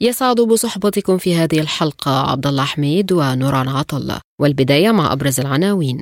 يسعد بصحبتكم في هذه الحلقة عبد الله حميد ونوران عطلة والبداية مع أبرز العناوين.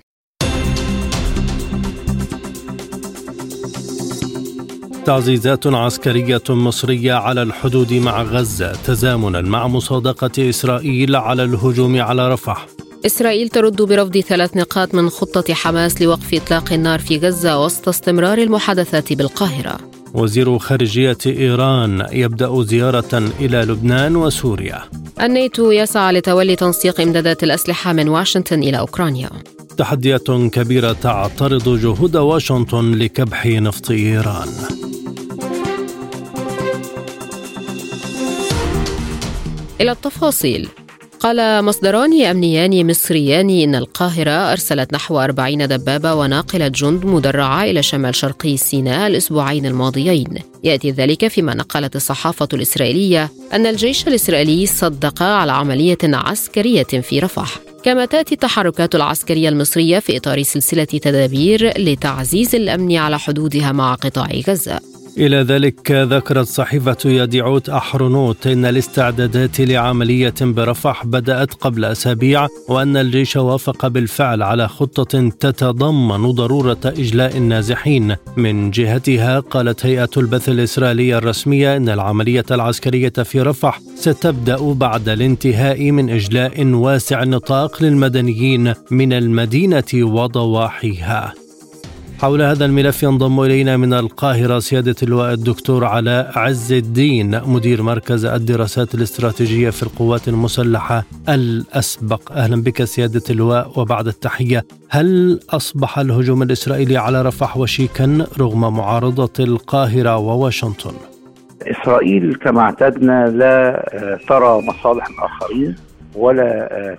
تعزيزات عسكرية مصرية على الحدود مع غزة تزامنا مع مصادقة إسرائيل على الهجوم على رفح. إسرائيل ترد برفض ثلاث نقاط من خطة حماس لوقف إطلاق النار في غزة وسط استمرار المحادثات بالقاهرة. وزير خارجية إيران يبدأ زيارة إلى لبنان وسوريا. الناتو يسعى لتولي تنسيق إمدادات الأسلحة من واشنطن إلى أوكرانيا. تحديات كبيرة تعترض جهود واشنطن لكبح نفط إيران. إلى التفاصيل. قال مصدران أمنيان مصريان إن القاهرة أرسلت نحو 40 دبابة وناقلة جند مدرعة إلى شمال شرقي سيناء الأسبوعين الماضيين. يأتي ذلك فيما نقلت الصحافة الإسرائيلية أن الجيش الإسرائيلي صدق على عملية عسكرية في رفح. كما تأتي التحركات العسكرية المصرية في إطار سلسلة تدابير لتعزيز الأمن على حدودها مع قطاع غزة. إلى ذلك ذكرت صحيفة يديعوت أحرنوت أن الاستعدادات لعملية برفح بدأت قبل أسابيع وأن الجيش وافق بالفعل على خطة تتضمن ضرورة إجلاء النازحين. من جهتها قالت هيئة البث الإسرائيلية الرسمية أن العملية العسكرية في رفح ستبدأ بعد الانتهاء من إجلاء واسع النطاق للمدنيين من المدينة وضواحيها. حول هذا الملف ينضم إلينا من القاهرة سيادة اللواء الدكتور علاء عز الدين مدير مركز الدراسات الاستراتيجية في القوات المسلحة الأسبق أهلا بك سيادة اللواء وبعد التحية هل أصبح الهجوم الإسرائيلي على رفح وشيكا رغم معارضة القاهرة وواشنطن؟ إسرائيل كما اعتدنا لا ترى مصالح الاخرين ولا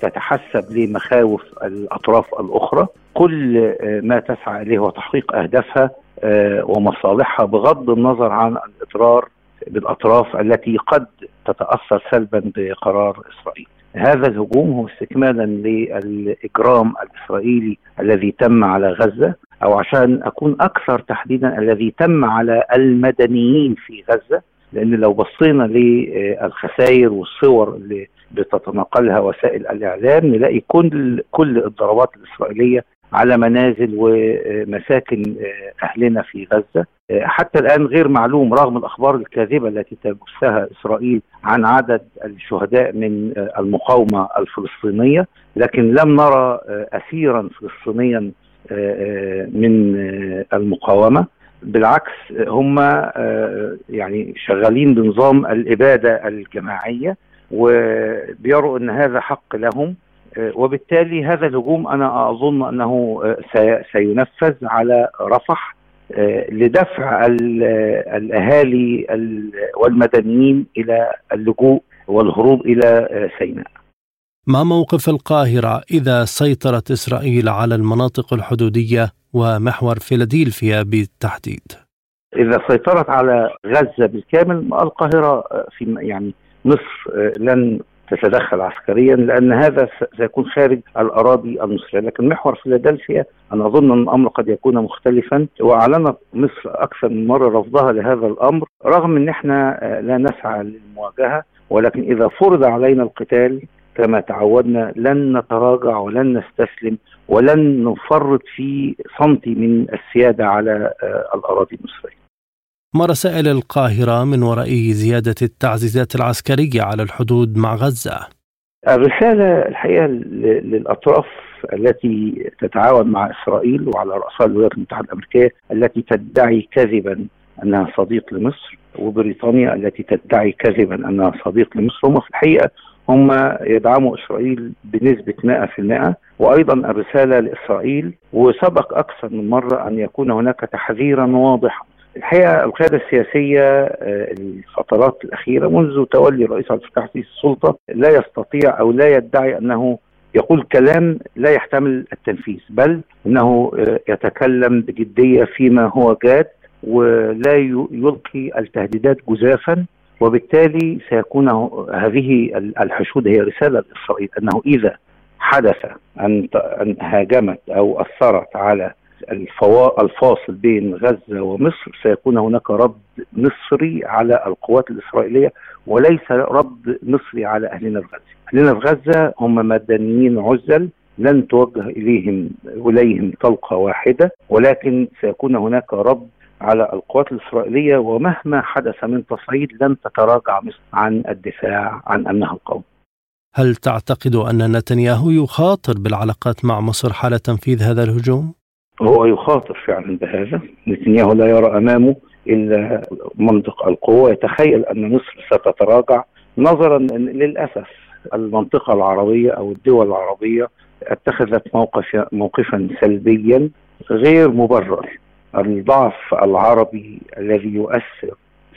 تتحسب لمخاوف الأطراف الأخرى كل ما تسعى إليه هو تحقيق اهدافها ومصالحها بغض النظر عن الإضرار بالأطراف التي قد تتأثر سلبا بقرار إسرائيل. هذا الهجوم هو استكمالا للإجرام الإسرائيلي الذي تم على غزة أو عشان أكون أكثر تحديدا الذي تم على المدنيين في غزة لأن لو بصينا للخسائر والصور اللي بتتناقلها وسائل الإعلام نلاقي كل كل الضربات الإسرائيلية على منازل ومساكن أهلنا في غزة. حتى الآن غير معلوم رغم الأخبار الكاذبة التي تبثها إسرائيل عن عدد الشهداء من المقاومة الفلسطينية لكن لم نرى اسيرا فلسطينيا من المقاومة. بالعكس هم يعني شغالين بنظام الإبادة الجماعية وبيروا أن هذا حق لهم. وبالتالي هذا الهجوم أنا أظن أنه سينفذ على رفح لدفع الأهالي والمدنيين إلى اللجوء والهروب إلى سيناء. ما موقف القاهرة إذا سيطرت إسرائيل على المناطق الحدودية ومحور فيلادلفيا بالتحديد؟ إذا سيطرت على غزة بالكامل القاهرة في يعني مصر لن تتدخل عسكريا لأن هذا سيكون خارج الأراضي المصرية، لكن محور فيلادلفيا أنا أظن أن الأمر قد يكون مختلفا وأعلنت مصر أكثر من مرة رفضها لهذا الأمر رغم أن إحنا لا نسعى للمواجهة ولكن إذا فرض علينا القتال كما تعودنا لن نتراجع ولن نستسلم ولن نفرط في سنتي من السيادة على الأراضي المصرية. ما رسائل القاهرة من وراء زيادة التعزيزات العسكرية على الحدود مع غزة؟ الرسالة الحقيقة للأطراف التي تتعاون مع إسرائيل وعلى رأسها الولايات المتحدة الأمريكية التي تدعي كذبا أنها صديق لمصر وبريطانيا التي تدعي كذبا أنها صديق لمصر هم في الحقيقة هم يدعموا إسرائيل بنسبة 100% وأيضا الرسالة لإسرائيل وسبق أكثر من مرة أن يكون هناك تحذيرا واضحا الحقيقة القيادة السياسية الفترات الأخيرة منذ تولي الرئيس عبد الفتاح السلطة لا يستطيع أو لا يدعي أنه يقول كلام لا يحتمل التنفيذ بل أنه يتكلم بجدية فيما هو جاد ولا يلقي التهديدات جزافا وبالتالي سيكون هذه الحشود هي رسالة لاسرائيل أنه إذا حدث أن أن هاجمت أو أثرت على الفاصل بين غزة ومصر سيكون هناك رد مصري على القوات الإسرائيلية وليس رد مصري على أهلنا في غزة. أهلنا في غزة هم مدنيين عزل لن توجه إليهم إليهم طلقة واحدة ولكن سيكون هناك رد على القوات الإسرائيلية ومهما حدث من تصعيد لن تتراجع مصر عن الدفاع عن امنها القومي. هل تعتقد أن نتنياهو يخاطر بالعلاقات مع مصر حال تنفيذ هذا الهجوم؟ هو يخاطر فعلا بهذا، نتنياهو لا يرى أمامه إلا منطق القوة، يتخيل أن مصر ستتراجع نظرا للأسف. المنطقة العربية أو الدول العربية اتخذت موقف موقفا سلبيا غير مبرر. الضعف العربي الذي يؤثر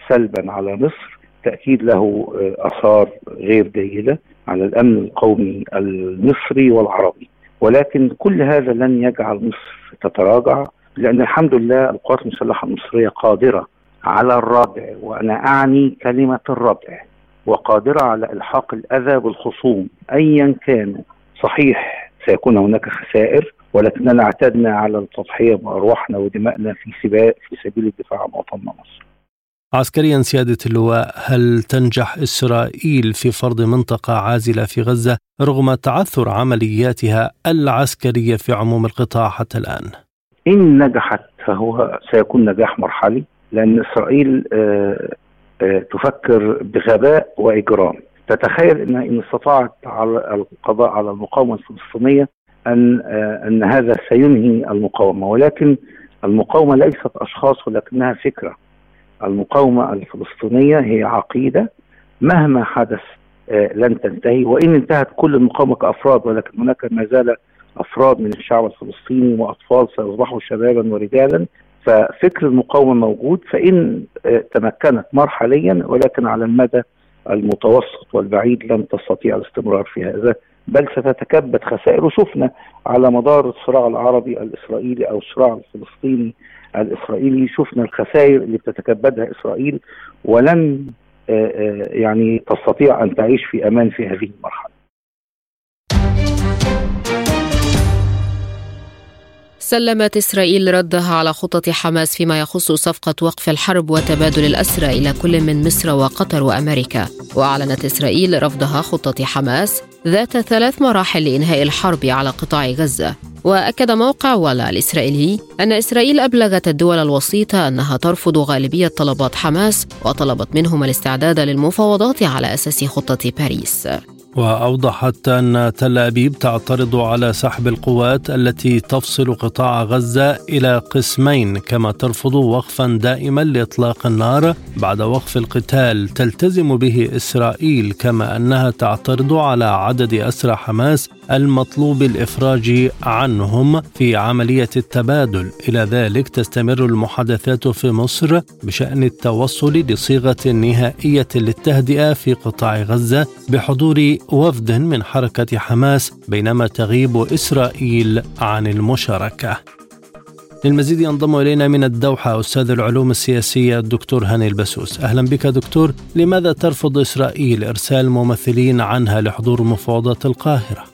سلبا على مصر تأكيد له آثار غير جيدة على الأمن القومي المصري والعربي. ولكن كل هذا لن يجعل مصر تتراجع لأن الحمد لله القوات المسلحة المصرية قادرة على الردع وأنا أعني كلمة الردع وقادرة على إلحاق الأذى بالخصوم أيا كانوا صحيح سيكون هناك خسائر ولكننا اعتدنا على التضحية بأرواحنا ودمائنا في سباق في سبيل الدفاع عن وطننا مصر. عسكريا سيادة اللواء هل تنجح إسرائيل في فرض منطقة عازلة في غزة رغم تعثر عملياتها العسكرية في عموم القطاع حتى الآن؟ إن نجحت فهو سيكون نجاح مرحلي لأن إسرائيل تفكر بغباء وإجرام تتخيل إن إن استطاعت على القضاء على المقاومة الفلسطينية أن أن هذا سينهي المقاومة ولكن المقاومة ليست أشخاص ولكنها فكرة المقاومة الفلسطينية هي عقيدة. مهما حدث لن تنتهي. وإن انتهت كل المقاومة كأفراد ولكن هناك ما زال أفراد من الشعب الفلسطيني وأطفال سيصبحوا شبابا ورجالا. ففكر المقاومة موجود. فإن تمكنت مرحليا ولكن على المدى المتوسط والبعيد لن تستطيع الاستمرار في هذا. بل ستتكبد خسائر. وشفنا على مدار الصراع العربي الإسرائيلي أو الصراع الفلسطيني الإسرائيلي شفنا الخسائر اللي بتتكبدها إسرائيل ولن يعني تستطيع أن تعيش في أمان في هذه المرحلة. سلمت إسرائيل ردها على خطط حماس فيما يخص صفقة وقف الحرب وتبادل الأسرى إلى كل من مصر وقطر وأمريكا. وأعلنت إسرائيل رفضها خطة حماس ذات ثلاث مراحل لإنهاء الحرب على قطاع غزة. وأكد موقع ولا الإسرائيلي أن إسرائيل أبلغت الدول الوسيطة أنها ترفض غالبية طلبات حماس وطلبت منهم الاستعداد للمفاوضات على أساس خطة باريس. وأوضحت أن تل أبيب تعترض على سحب القوات التي تفصل قطاع غزة إلى قسمين كما ترفض وقفا دائما لإطلاق النار بعد وقف القتال. تلتزم به إسرائيل كما أنها تعترض على عدد أسرى حماس المطلوب الإفراج عنهم في عملية التبادل. إلى ذلك تستمر المحادثات في مصر بشأن التوصل لصيغة نهائية للتهدئة في قطاع غزة بحضور وفد من حركة حماس بينما تغيب إسرائيل عن المشاركة. للمزيد ينضم إلينا من الدوحة أستاذ العلوم السياسية الدكتور هاني البسوس. أهلا بك دكتور. لماذا ترفض إسرائيل إرسال ممثلين عنها لحضور مفاوضات القاهرة؟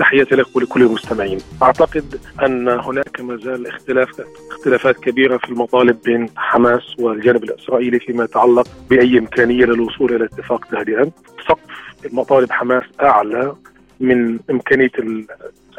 تحياتي لك ولكل المستمعين. أعتقد أن هناك ما زال اختلاف اختلافات كبيرة في المطالب بين حماس والجانب الإسرائيلي فيما يتعلق بأي إمكانية للوصول إلى اتفاق تهدئة سقف مطالب حماس أعلى من إمكانية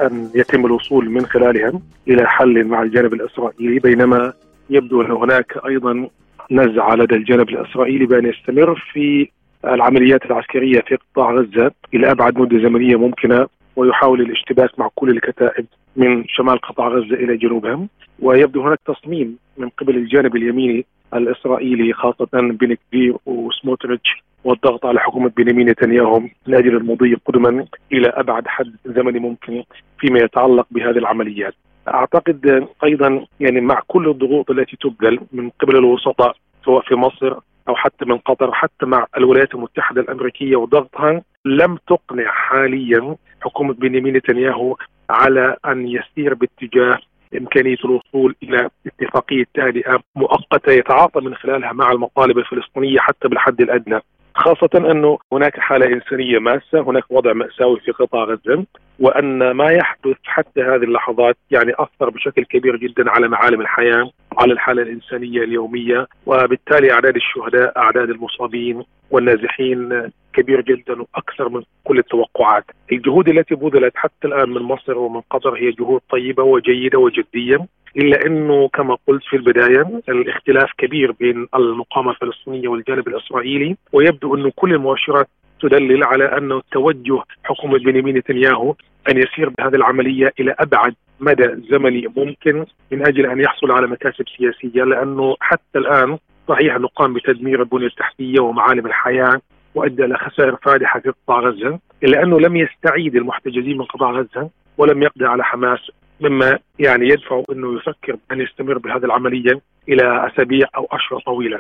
أن يتم الوصول من خلالها إلى حل مع الجانب الإسرائيلي. بينما يبدو أن هناك أيضا نزعة لدى الجانب الإسرائيلي بأن يستمر في العمليات العسكرية في قطاع غزة. إلى أبعد مدة زمنية ممكنة ويحاول الاشتباك مع كل الكتائب من شمال قطاع غزة إلى جنوبها ويبدو هناك تصميم من قبل الجانب اليميني الإسرائيلي خاصة بن كبير وسموتريتش والضغط على حكومة بنيامين نتنياهو من أجل المضي قدما إلى أبعد حد زمني ممكن فيما يتعلق بهذه العمليات. أعتقد أيضا يعني مع كل الضغوط التي تبذل من قبل الوسطاء سواء في مصر أو حتى من قطر حتى مع الولايات المتحدة الأمريكية وضغطها لم تقنع حاليا حكومة بنيامين نتنياهو على أن يسير باتجاه إمكانية الوصول إلى اتفاقية تهدئة مؤقتة يتعاطى من خلالها مع المطالب الفلسطينية حتى بالحد الأدنى. خاصة أنه هناك حالة إنسانية ماسة هناك وضع مأساوي في قطاع غزة وأن ما يحدث حتى هذه اللحظات يعني أثر بشكل كبير جدا على معالم الحياة على الحالة الإنسانية اليومية وبالتالي أعداد الشهداء أعداد المصابين والنازحين كبير جدا وأكثر من كل التوقعات، الجهود التي بذلت حتى الآن من مصر ومن قطر هي جهود طيبة وجيدة وجدية إلا أنه كما قلت في البداية الاختلاف كبير بين المقاومة الفلسطينية والجانب الإسرائيلي ويبدو انه كل المؤشرات تدلل على انه توجه حكومة بنيامين نتنياهو أن يسير بهذه العملية إلى أبعد مدى زمني ممكن من أجل أن يحصل على مكاسب سياسية لأنه حتى الآن صحيح أنه قام بتدمير البنيه التحتية ومعالم الحياة وأدى إلى خسائر فادحة في قطاع غزة إلا أنه لم يستعيد المحتجزين من قطاع غزة ولم يقضي على حماس مما يعني يدفع إنه يفكر أن يستمر بهذه العملية إلى أسابيع أو أشهر طويلة.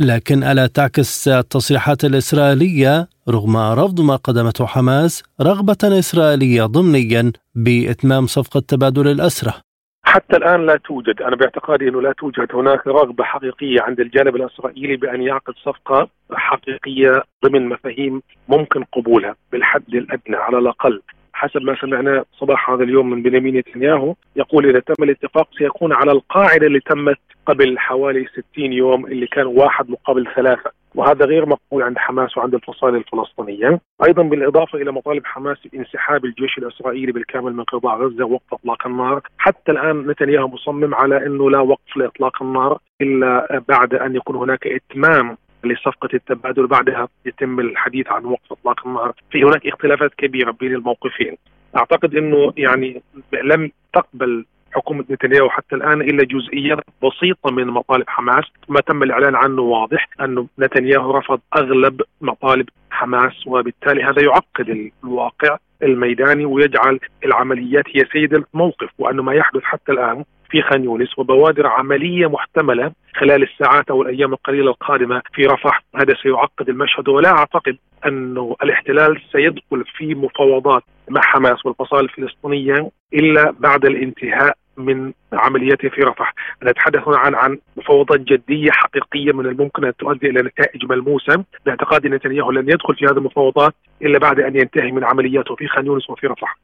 لكن ألا تعكس التصريحات الإسرائيلية رغم رفض ما قدمته حماس رغبة إسرائيلية ضمنيا بإتمام صفقة تبادل الاسرى؟ حتى الآن لا توجد، أنا باعتقادي إنه لا توجد. هناك رغبة حقيقية عند الجانب الإسرائيلي بأن يعقد صفقة حقيقية ضمن مفاهيم ممكن قبولها بالحد الأدنى على الأقل. حسب ما سمعنا صباح هذا اليوم من بنيامين نتنياهو يقول إذا تم الاتفاق سيكون على القاعدة اللي تمت قبل حوالي 60 يوم اللي كان واحد مقابل ثلاثة. وهذا غير مقبول عند حماس وعند الفصائل الفلسطينية. أيضا بالإضافة إلى مطالب حماس بانسحاب الجيش الإسرائيلي بالكامل من قطاع غزة ووقف إطلاق النار. حتى الآن نتنياهو مصمم على إنه لا وقف لإطلاق النار إلا بعد أن يكون هناك إتمام لصفقة التبادل بعدها يتم الحديث عن وقف إطلاق النار. في هناك اختلافات كبيرة بين الموقفين. أعتقد أنه يعني لم تقبل حكومة نتنياهو حتى الآن إلا جزئيات بسيطة من مطالب حماس ما تم الإعلان عنه واضح أن نتنياهو رفض أغلب مطالب حماس وبالتالي هذا يعقد الواقع الميداني ويجعل العمليات هي سيد الموقف وأنه ما يحدث حتى الآن في خان يونس وبوادر عملية محتملة خلال الساعات أو الأيام القليلة القادمة في رفح. هذا سيعقد المشهد ولا أعتقد انه الاحتلال سيدخل في مفاوضات مع حماس والفصائل الفلسطينية إلا بعد الانتهاء من عملياته في رفح. نتحدث هنا عن عن مفاوضات جدية حقيقية من الممكن أن تؤدي إلى نتائج ملموسة. باعتقاد نتنياهو لن يدخل في هذه المفاوضات إلا بعد أن ينتهي من عملياته في خان يونس وفي رفح.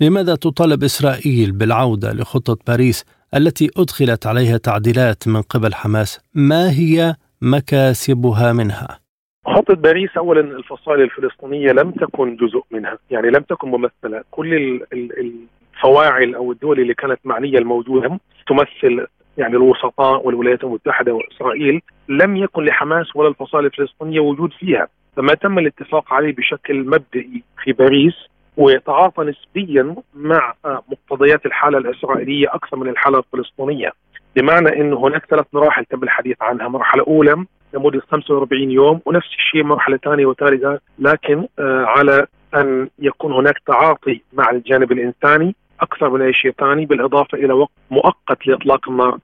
لماذا تطالب إسرائيل بالعودة لخطة باريس التي أدخلت عليها تعديلات من قبل حماس؟ ما هي مكاسبها منها؟ خطة باريس أولا الفصائل الفلسطينية لم تكن جزء منها. يعني لم تكن ممثلة. كل الفواعل أو الدول اللي كانت معنية الموجودة تمثل يعني الوسطاء والولايات المتحدة وإسرائيل. لم يكن لحماس ولا الفصائل الفلسطينية وجود فيها. فما تم الاتفاق عليه بشكل مبدئي في باريس ويتعاطى نسبيا مع مقتضيات الحالة الإسرائيلية أكثر من الحالة الفلسطينية. بمعنى إنه هناك ثلاث مراحل تم الحديث عنها، مرحلة أولى لمده 45 يوم ونفس الشيء مرحلة ثانية وثالثة. لكن آه على أن يكون هناك تعاطي مع الجانب الإنساني أكثر من أي شيء ثاني بالإضافة إلى وقت مؤقت لإطلاق النار،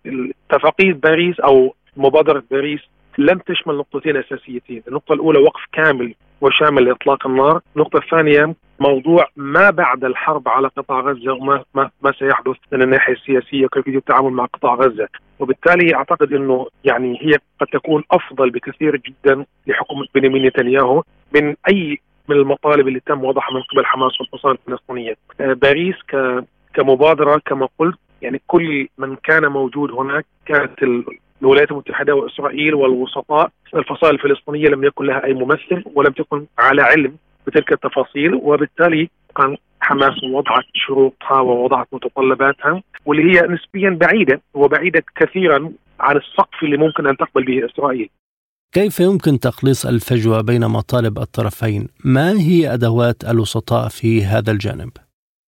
اتفاقيه باريس أو مبادرة باريس لم تشمل نقطتين أساسيتين، النقطة الأولى وقف كامل وشامل لاطلاق النار، النقطة الثانية موضوع ما بعد الحرب على قطاع غزة وما ما, ما سيحدث من الناحية السياسية وكيفيه التعامل مع قطاع غزة، وبالتالي أعتقد إنه يعني هي قد تكون أفضل بكثير جدا لحكومه بنيامين نتنياهو من اي من المطالب اللي تم وضعها من قبل حماس والفصائل الفلسطينية. باريس ك كمبادرة كما قلت يعني كل من كان موجود هناك كانت الولايات المتحدة وإسرائيل والوسطاء الفصائل الفلسطينية لم يكن لها أي ممثل ولم تكن على علم بتلك التفاصيل وبالتالي كان حماس وضعت شروطها ووضعت متطلباتها واللي هي نسبيا بعيدة وبعيدة كثيرا عن السقف اللي ممكن أن تقبل به إسرائيل. كيف يمكن تقليص الفجوة بين مطالب الطرفين؟ ما هي أدوات الوسطاء في هذا الجانب؟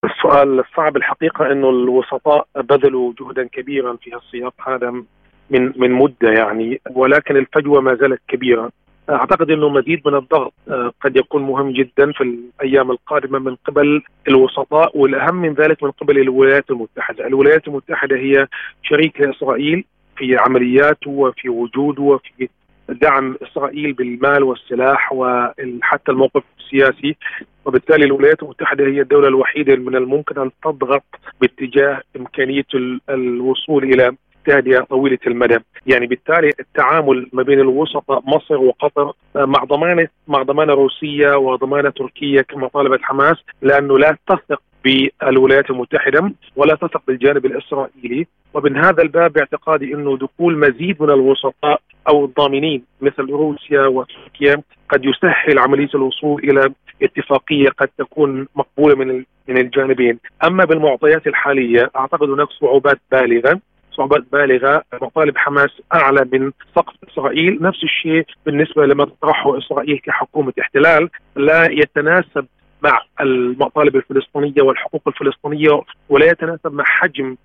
السؤال الصعب الحقيقة إنه الوسطاء بذلوا جهدا كبيرا في السياق هذا من من مدة يعني ولكن الفجوة ما زالت كبيرة. أعتقد إنه مزيد من الضغط قد يكون مهم جدا في الأيام القادمة من قبل الوسطاء والأهم من ذلك من قبل الولايات المتحدة، الولايات المتحدة هي شريك لإسرائيل في عملياته وفي وجوده وفي دعم إسرائيل بالمال والسلاح وحتى الموقف السياسي. وبالتالي الولايات المتحدة هي الدولة الوحيدة من الممكن أن تضغط باتجاه إمكانية الوصول إلى تهدئه طويلة المدى، يعني بالتالي التعامل ما بين الوسطاء مصر وقطر مع ضمانه مع ضمانة روسية وضمانة تركية كما طالبت حماس لأنه لا تثق بالولايات المتحدة ولا تثق بالجانب الإسرائيلي. ومن هذا الباب باعتقادي إنه دخول مزيد من الوسطاء أو الضامنين مثل روسيا وتركيا قد يسهل عملية الوصول إلى اتفاقية قد تكون مقبولة من من الجانبين، أما بالمعطيات الحالية أعتقد هناك صعوبات بالغة. صعوبات بالغة مطالب حماس أعلى من سقف إسرائيل. نفس الشيء بالنسبة لما تطرحه إسرائيل كحكومة احتلال. لا يتناسب مع المطالب الفلسطينية والحقوق الفلسطينية ولا يتناسب مع حجم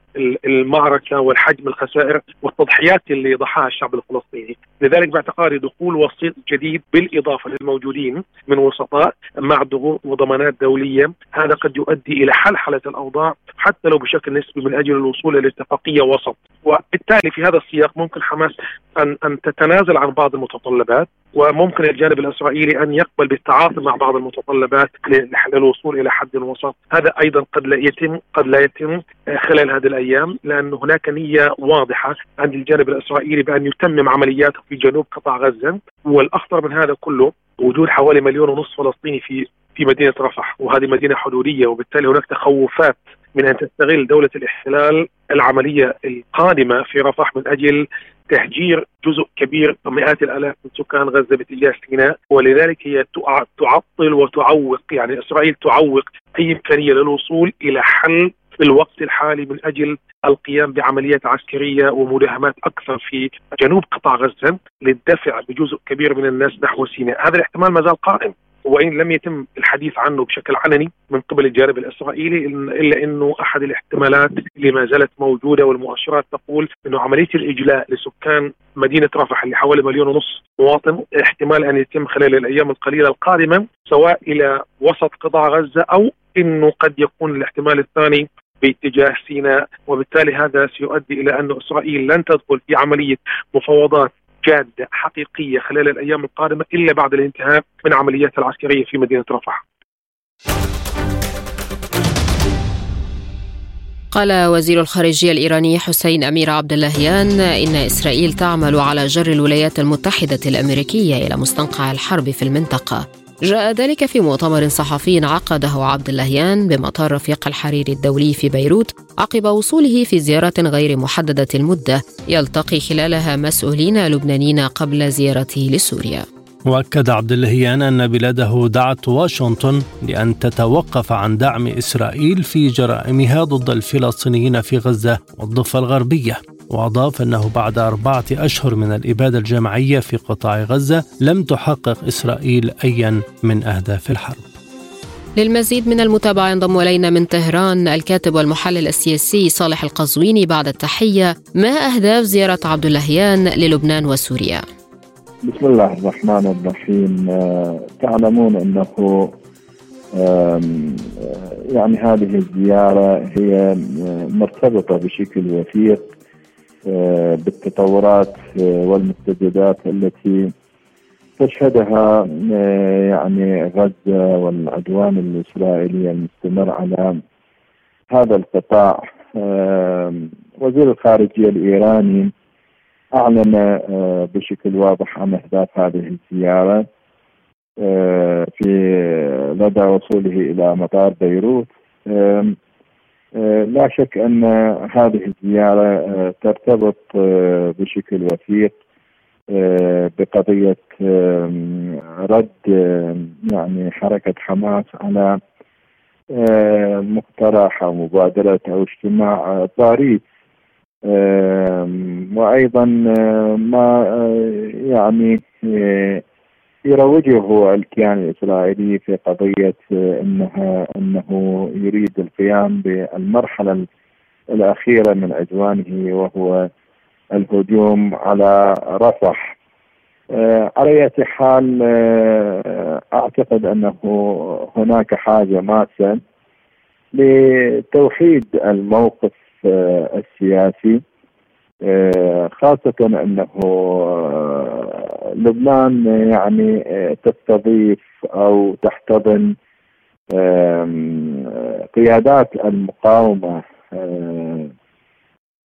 المعركة والحجم الخسائر والتضحيات اللي ضحاها الشعب الفلسطيني، لذلك باعتقادي دخول وسيط جديد بالإضافة للموجودين من وسطاء مع ضغوط وضمانات دولية، هذا قد يؤدي إلى حلحلة الأوضاع حتى لو بشكل نسبي من أجل الوصول إلى اتفاقية وسط، وبالتالي في هذا السياق ممكن حماس ان أن تتنازل عن بعض المتطلبات. وممكن الجانب الإسرائيلي أن يقبل بالتعاطي مع بعض المتطلبات للوصول إلى حد وسط، هذا أيضا قد لا يتم قد لا يتم خلال هذه الأيام لأن هناك نية واضحة عند الجانب الإسرائيلي بأن يتمم عملياته في جنوب قطاع غزة. والأخطر من هذا كله وجود حوالي مليون ونصف فلسطيني في في مدينة رفح وهذه مدينة حدودية وبالتالي هناك تخوفات من أن تستغل دولة الاحتلال العملية القادمة في رفح من أجل تهجير جزء كبير مئات الآلاف من سكان غزة باتجاه سيناء ولذلك هي تعطل وتعوق يعني إسرائيل تعوق أي إمكانية للوصول إلى حل في الوقت الحالي من أجل القيام بعمليات عسكرية ومداهمات أكثر في جنوب قطاع غزة للدفع بجزء كبير من الناس نحو سيناء، هذا الاحتمال ما زال قائم. وإن لم يتم الحديث عنه بشكل علني من قبل الجانب الإسرائيلي إلا إنه أحد الاحتمالات اللي ما زالت موجودة والمؤشرات تقول إنه عملية الإجلاء لسكان مدينة رفح اللي حوالي مليون ونص مواطن احتمال أن يتم خلال الأيام القليلة القادمة سواء إلى وسط قطاع غزة أو إنه قد يكون الاحتمال الثاني باتجاه سيناء. وبالتالي هذا سيؤدي إلى أن إسرائيل لن تدخل في عملية مفاوضات جادة حقيقية خلال الأيام القادمة إلا بعد الانتهاء من عمليات العسكرية في مدينة رفح. قال وزير الخارجية الإيراني حسين أمير عبد اللهيان إن إسرائيل تعمل على جر الولايات المتحدة الأمريكية إلى مستنقع الحرب في المنطقة جاء ذلك في مؤتمر صحفي عقده عبد اللهيان بمطار رفيق الحريري الدولي في بيروت عقب وصوله في زيارة غير محددة المدة يلتقي خلالها مسؤولين لبنانيين قبل زيارته لسوريا. وأكد عبد اللهيان أن بلاده دعت واشنطن لأن تتوقف عن دعم إسرائيل في جرائمها ضد الفلسطينيين في غزة والضفة الغربية. وأضاف أنه بعد أربعة أشهر من الإبادة الجماعية في قطاع غزة لم تحقق إسرائيل أيا من أهداف الحرب. للمزيد من المتابعة ينضم إلينا من طهران الكاتب والمحلل السياسي صالح القزويني بعد التحية. ما أهداف زيارة عبد اللهيان للبنان وسوريا؟ بسم الله الرحمن الرحيم. آه، تعلمون أنه يعني هذه الزيارة هي مرتبطة بشكل وثيق آه، بالتطورات آه، والمستجدات التي تشهدها آه، يعني غزة والعدوان الإسرائيلي المستمر على هذا القطاع. وزير الخارجية الإيراني أعلن بشكل واضح عن اهداف هذه الزيارة في لدى وصوله إلى مطار بيروت. آه، لا شك أن هذه الزيارة آه، ترتبط آه، بشكل وثيق بقضية رد يعني حركة حماس على مقترح أو مبادرة أو اجتماع باريس. وأيضا ما يعني يروجه الكيان الإسرائيلي في قضية انها إنه يريد القيام بالمرحلة الأخيرة من عدوانه وهو الهجوم على رفح. آه، على اية حال آه، أعتقد أنه هناك حاجة ماسة لتوحيد الموقف آه، السياسي. خاصة أنه لبنان يعني تستضيف أو تحتضن قيادات المقاومة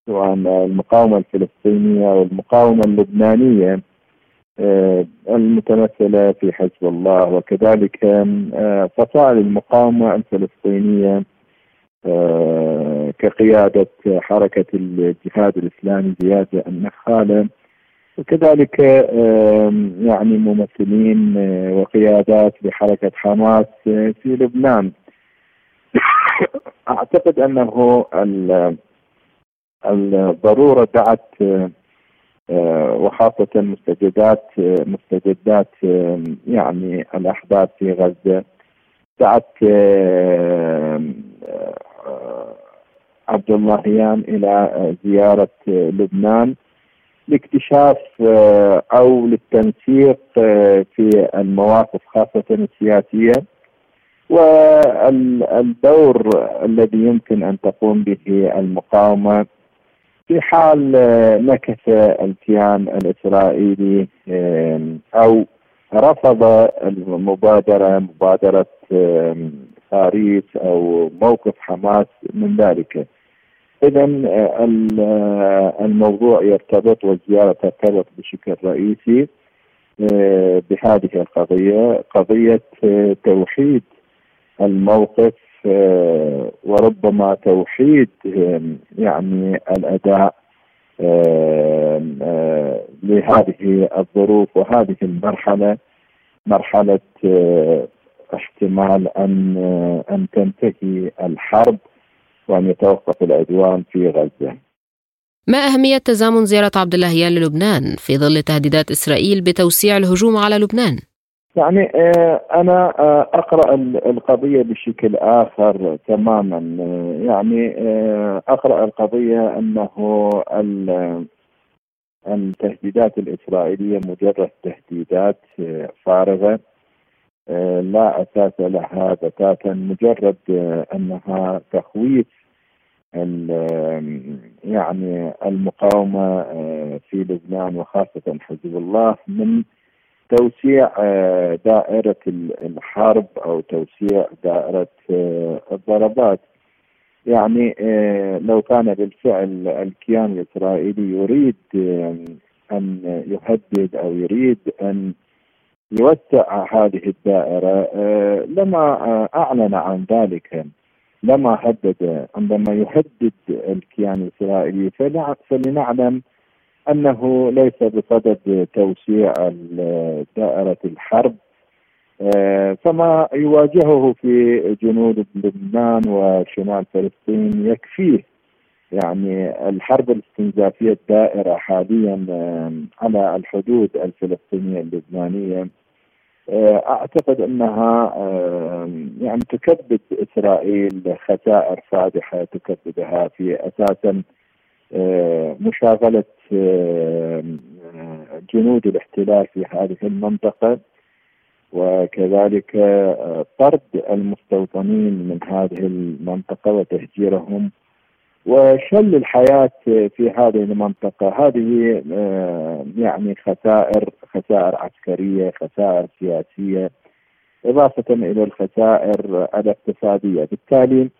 سواء المقاومة الفلسطينية أو المقاومة اللبنانية المتمثلة في حزب الله وكذلك فصائل المقاومة الفلسطينية كقيادة حركة الجهاد الإسلامي زياد النخالة. وكذلك يعني ممثلين وقيادات لحركة حماس في لبنان. أعتقد أنه الضرورة دعت وخاصة مستجدات مستجدات يعني الأحداث في غزة دعت عبد اللهيان إلى زيارة لبنان. لاكتشاف آه، أو للتنسيق آه، في المواقف خاصة السياسية والدور الذي يمكن أن تقوم به المقاومة في حال آه، نكث الكيان الإسرائيلي أو رفض المبادرة مبادرة باريس أو موقف حماس من ذلك. اذا آه، آه، الموضوع يرتبط والزيارة ترتبط بشكل رئيسي آه، بهذه القضية قضية توحيد الموقف وربما توحيد يعني الأداء لهذه الظروف وهذه المرحلة مرحلة احتمال أن أن تنتهي الحرب. وأن يتوقف العدوان في غزة. ما أهمية تزامن زيارة عبد اللهيان للبنان في ظل تهديدات إسرائيل بتوسيع الهجوم على لبنان؟ يعني آه، أنا آه، أقرأ القضية بشكل آخر تماما. آه، يعني أقرأ القضية أنه التهديدات الإسرائيلية مجرد تهديدات فارغة. لا أساس لها بتاتا مجرد أنها تخويف يعني المقاومة في لبنان وخاصة حزب الله من توسيع دائرة الحرب أو توسيع دائرة الضربات. يعني لو كان بالفعل الكيان الإسرائيلي يريد أن يهدد أو يريد أن يوسع هذه الدائرة لما أعلن عن ذلك لما هدد عندما يهدد الكيان الاسرائيلي فلنعلم أنه ليس بصدد توسيع دائرة الحرب. آه، فما يواجهه في جنوب لبنان وشمال فلسطين يكفيه. يعني الحرب الاستنزافية الدائرة حاليا آه، على الحدود الفلسطينية اللبنانية. آه، أعتقد أنها يعني تكبد إسرائيل خسائر فادحه تكبدها في أساسا آه، مشاغلة جنود الاحتلال في هذه المنطقة. وكذلك آه، طرد المستوطنين من هذه المنطقة وتهجيرهم وشل الحياة في هذه المنطقة. هذه آه، يعني خسائر خسائر عسكرية خسائر سياسية إضافة إلى الخسائر الاقتصادية. بالتالي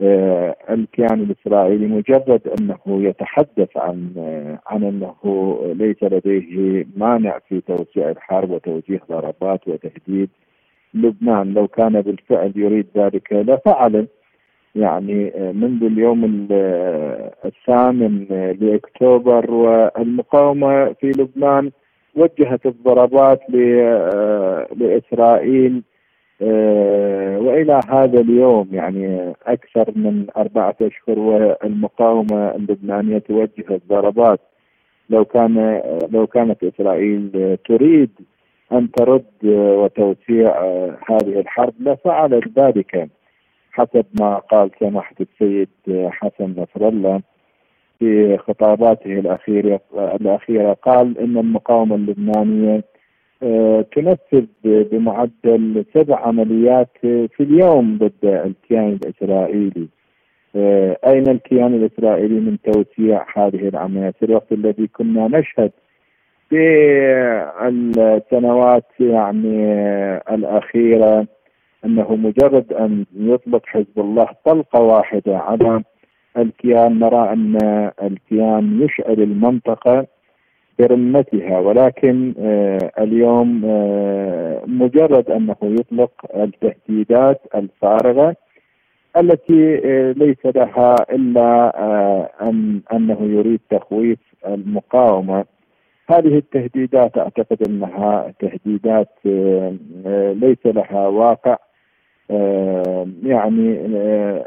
آه، الكيان الإسرائيلي مجرد أنه يتحدث عن آه، عن أنه ليس لديه مانع في توسيع الحرب وتوجيه ضربات وتهديد. لبنان لو كان بالفعل يريد ذلك لفعل يعني آه، منذ اليوم آه، الثامن لأكتوبر والمقاومة في لبنان وجهت الضربات آه، لإسرائيل وإلى هذا اليوم يعني أكثر من أربعة أشهر والمقاومة اللبنانية توجه الضربات. لو كان لو كانت إسرائيل تريد أن ترد وتوسيع هذه الحرب لفعلت ذلك. حسب ما قال سماحة السيد حسن نصر الله في خطاباته الأخيرة الأخيرة. قال إن المقاومة اللبنانية آه، تنفذ بمعدل سبع عمليات في اليوم ضد الكيان الإسرائيلي. آه، أين الكيان الإسرائيلي من توسيع هذه العمليات؟ في الوقت الذي كنا نشهد في السنوات يعني الأخيرة أنه مجرد أن يطلق حزب الله طلقة واحدة على الكيان نرى أن الكيان يشعل المنطقة برمتها. ولكن آه، اليوم آه، مجرد أنه يطلق التهديدات الفارغة التي آه، ليس لها إلا أن أنه يريد تخويف المقاومة. هذه التهديدات أعتقد أنها تهديدات ليس لها واقع. يعني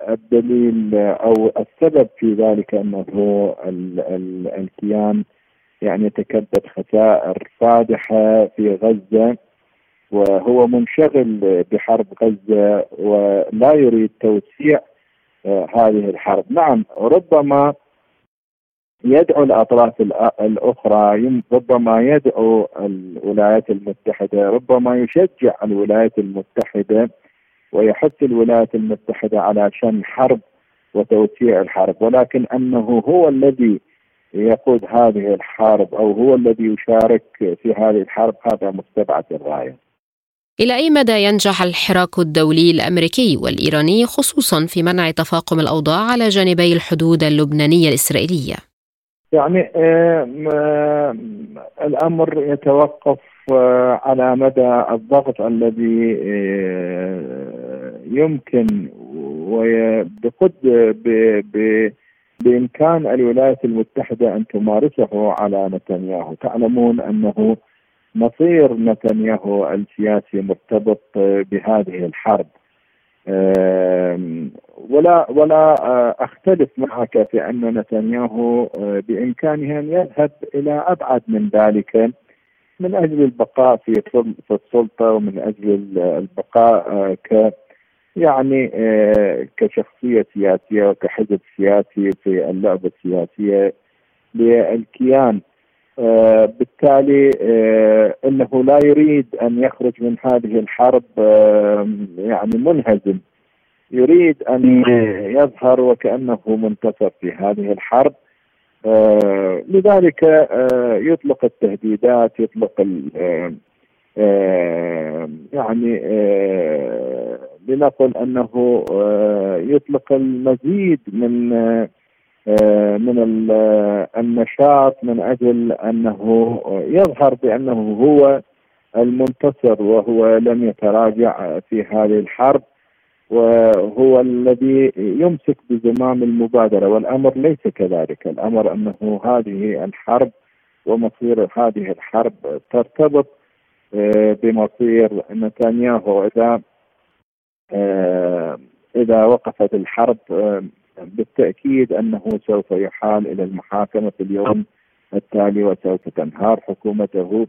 الدليل أو السبب في ذلك أنه الكيان يعني تكبد خسائر فادحة في غزة وهو منشغل بحرب غزة ولا يريد توسيع آه، هذه الحرب، نعم ربما يدعو الأطراف الأخرى ربما يدعو الولايات المتحدة، ربما يشجع الولايات المتحدة ويحث الولايات المتحدة على شن حرب وتوسيع الحرب، ولكن أنه هو الذي يقود هذه الحرب أو هو الذي يشارك في هذه الحرب هذا مستبعد الغايه. إلى أي مدى ينجح الحراك الدولي الأمريكي والإيراني خصوصا في منع تفاقم الأوضاع على جانبي الحدود اللبنانية الإسرائيلية؟ يعني الأمر يتوقف آه، على مدى الضغط الذي آه، يمكن وبقد بإمكان الولايات المتحدة أن تمارسه على نتنياهو. تعلمون أنه مصير نتنياهو السياسي مرتبط بهذه الحرب. ولا ولا آه، أختلف معك في أن نتنياهو آه، بإمكانه أن يذهب إلى أبعد من ذلك. من أجل البقاء في السلطة ومن أجل البقاء آه، ك يعني آه، كشخصية سياسية وكحزب سياسي في اللعبة السياسية للكيان. آه، بالتالي إنه لا يريد أن يخرج من هذه الحرب يعني منهزم. يريد أن يظهر وكأنه منتصر في هذه الحرب. لذلك يطلق التهديدات يطلق يعني لنقل أنه آه، يطلق المزيد من آه، من النشاط من أجل أنه يظهر بأنه هو المنتصر وهو لم يتراجع في هذه الحرب. وهو الذي يمسك بزمام المبادرة والأمر ليس كذلك، الأمر أنه هذه الحرب ومصير هذه الحرب ترتبط آه، بمصير نتنياهو إذا آه، إذا وقفت الحرب آه، بالتأكيد أنه سوف يحال إلى المحاكمة في اليوم التالي وسوف تنهار حكومته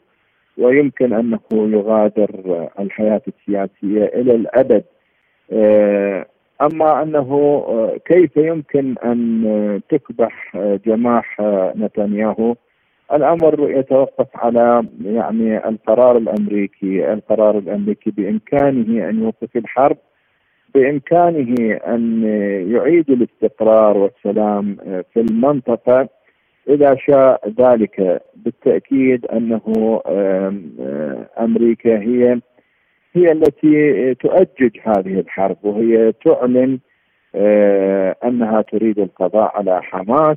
ويمكن أنه يغادر الحياة السياسية إلى الأبد. آه، أما أنه كيف يمكن أن تكبح جماح نتنياهو؟ الأمر يتوقف على يعني القرار الأمريكي، القرار الأمريكي بإمكانه أن يوقف الحرب بإمكانه أن يعيد الاستقرار والسلام في المنطقة. إذا شاء ذلك بالتأكيد أنه أمريكا هي هي التي تؤجج هذه الحرب وهي تعلن أنها تريد القضاء على حماس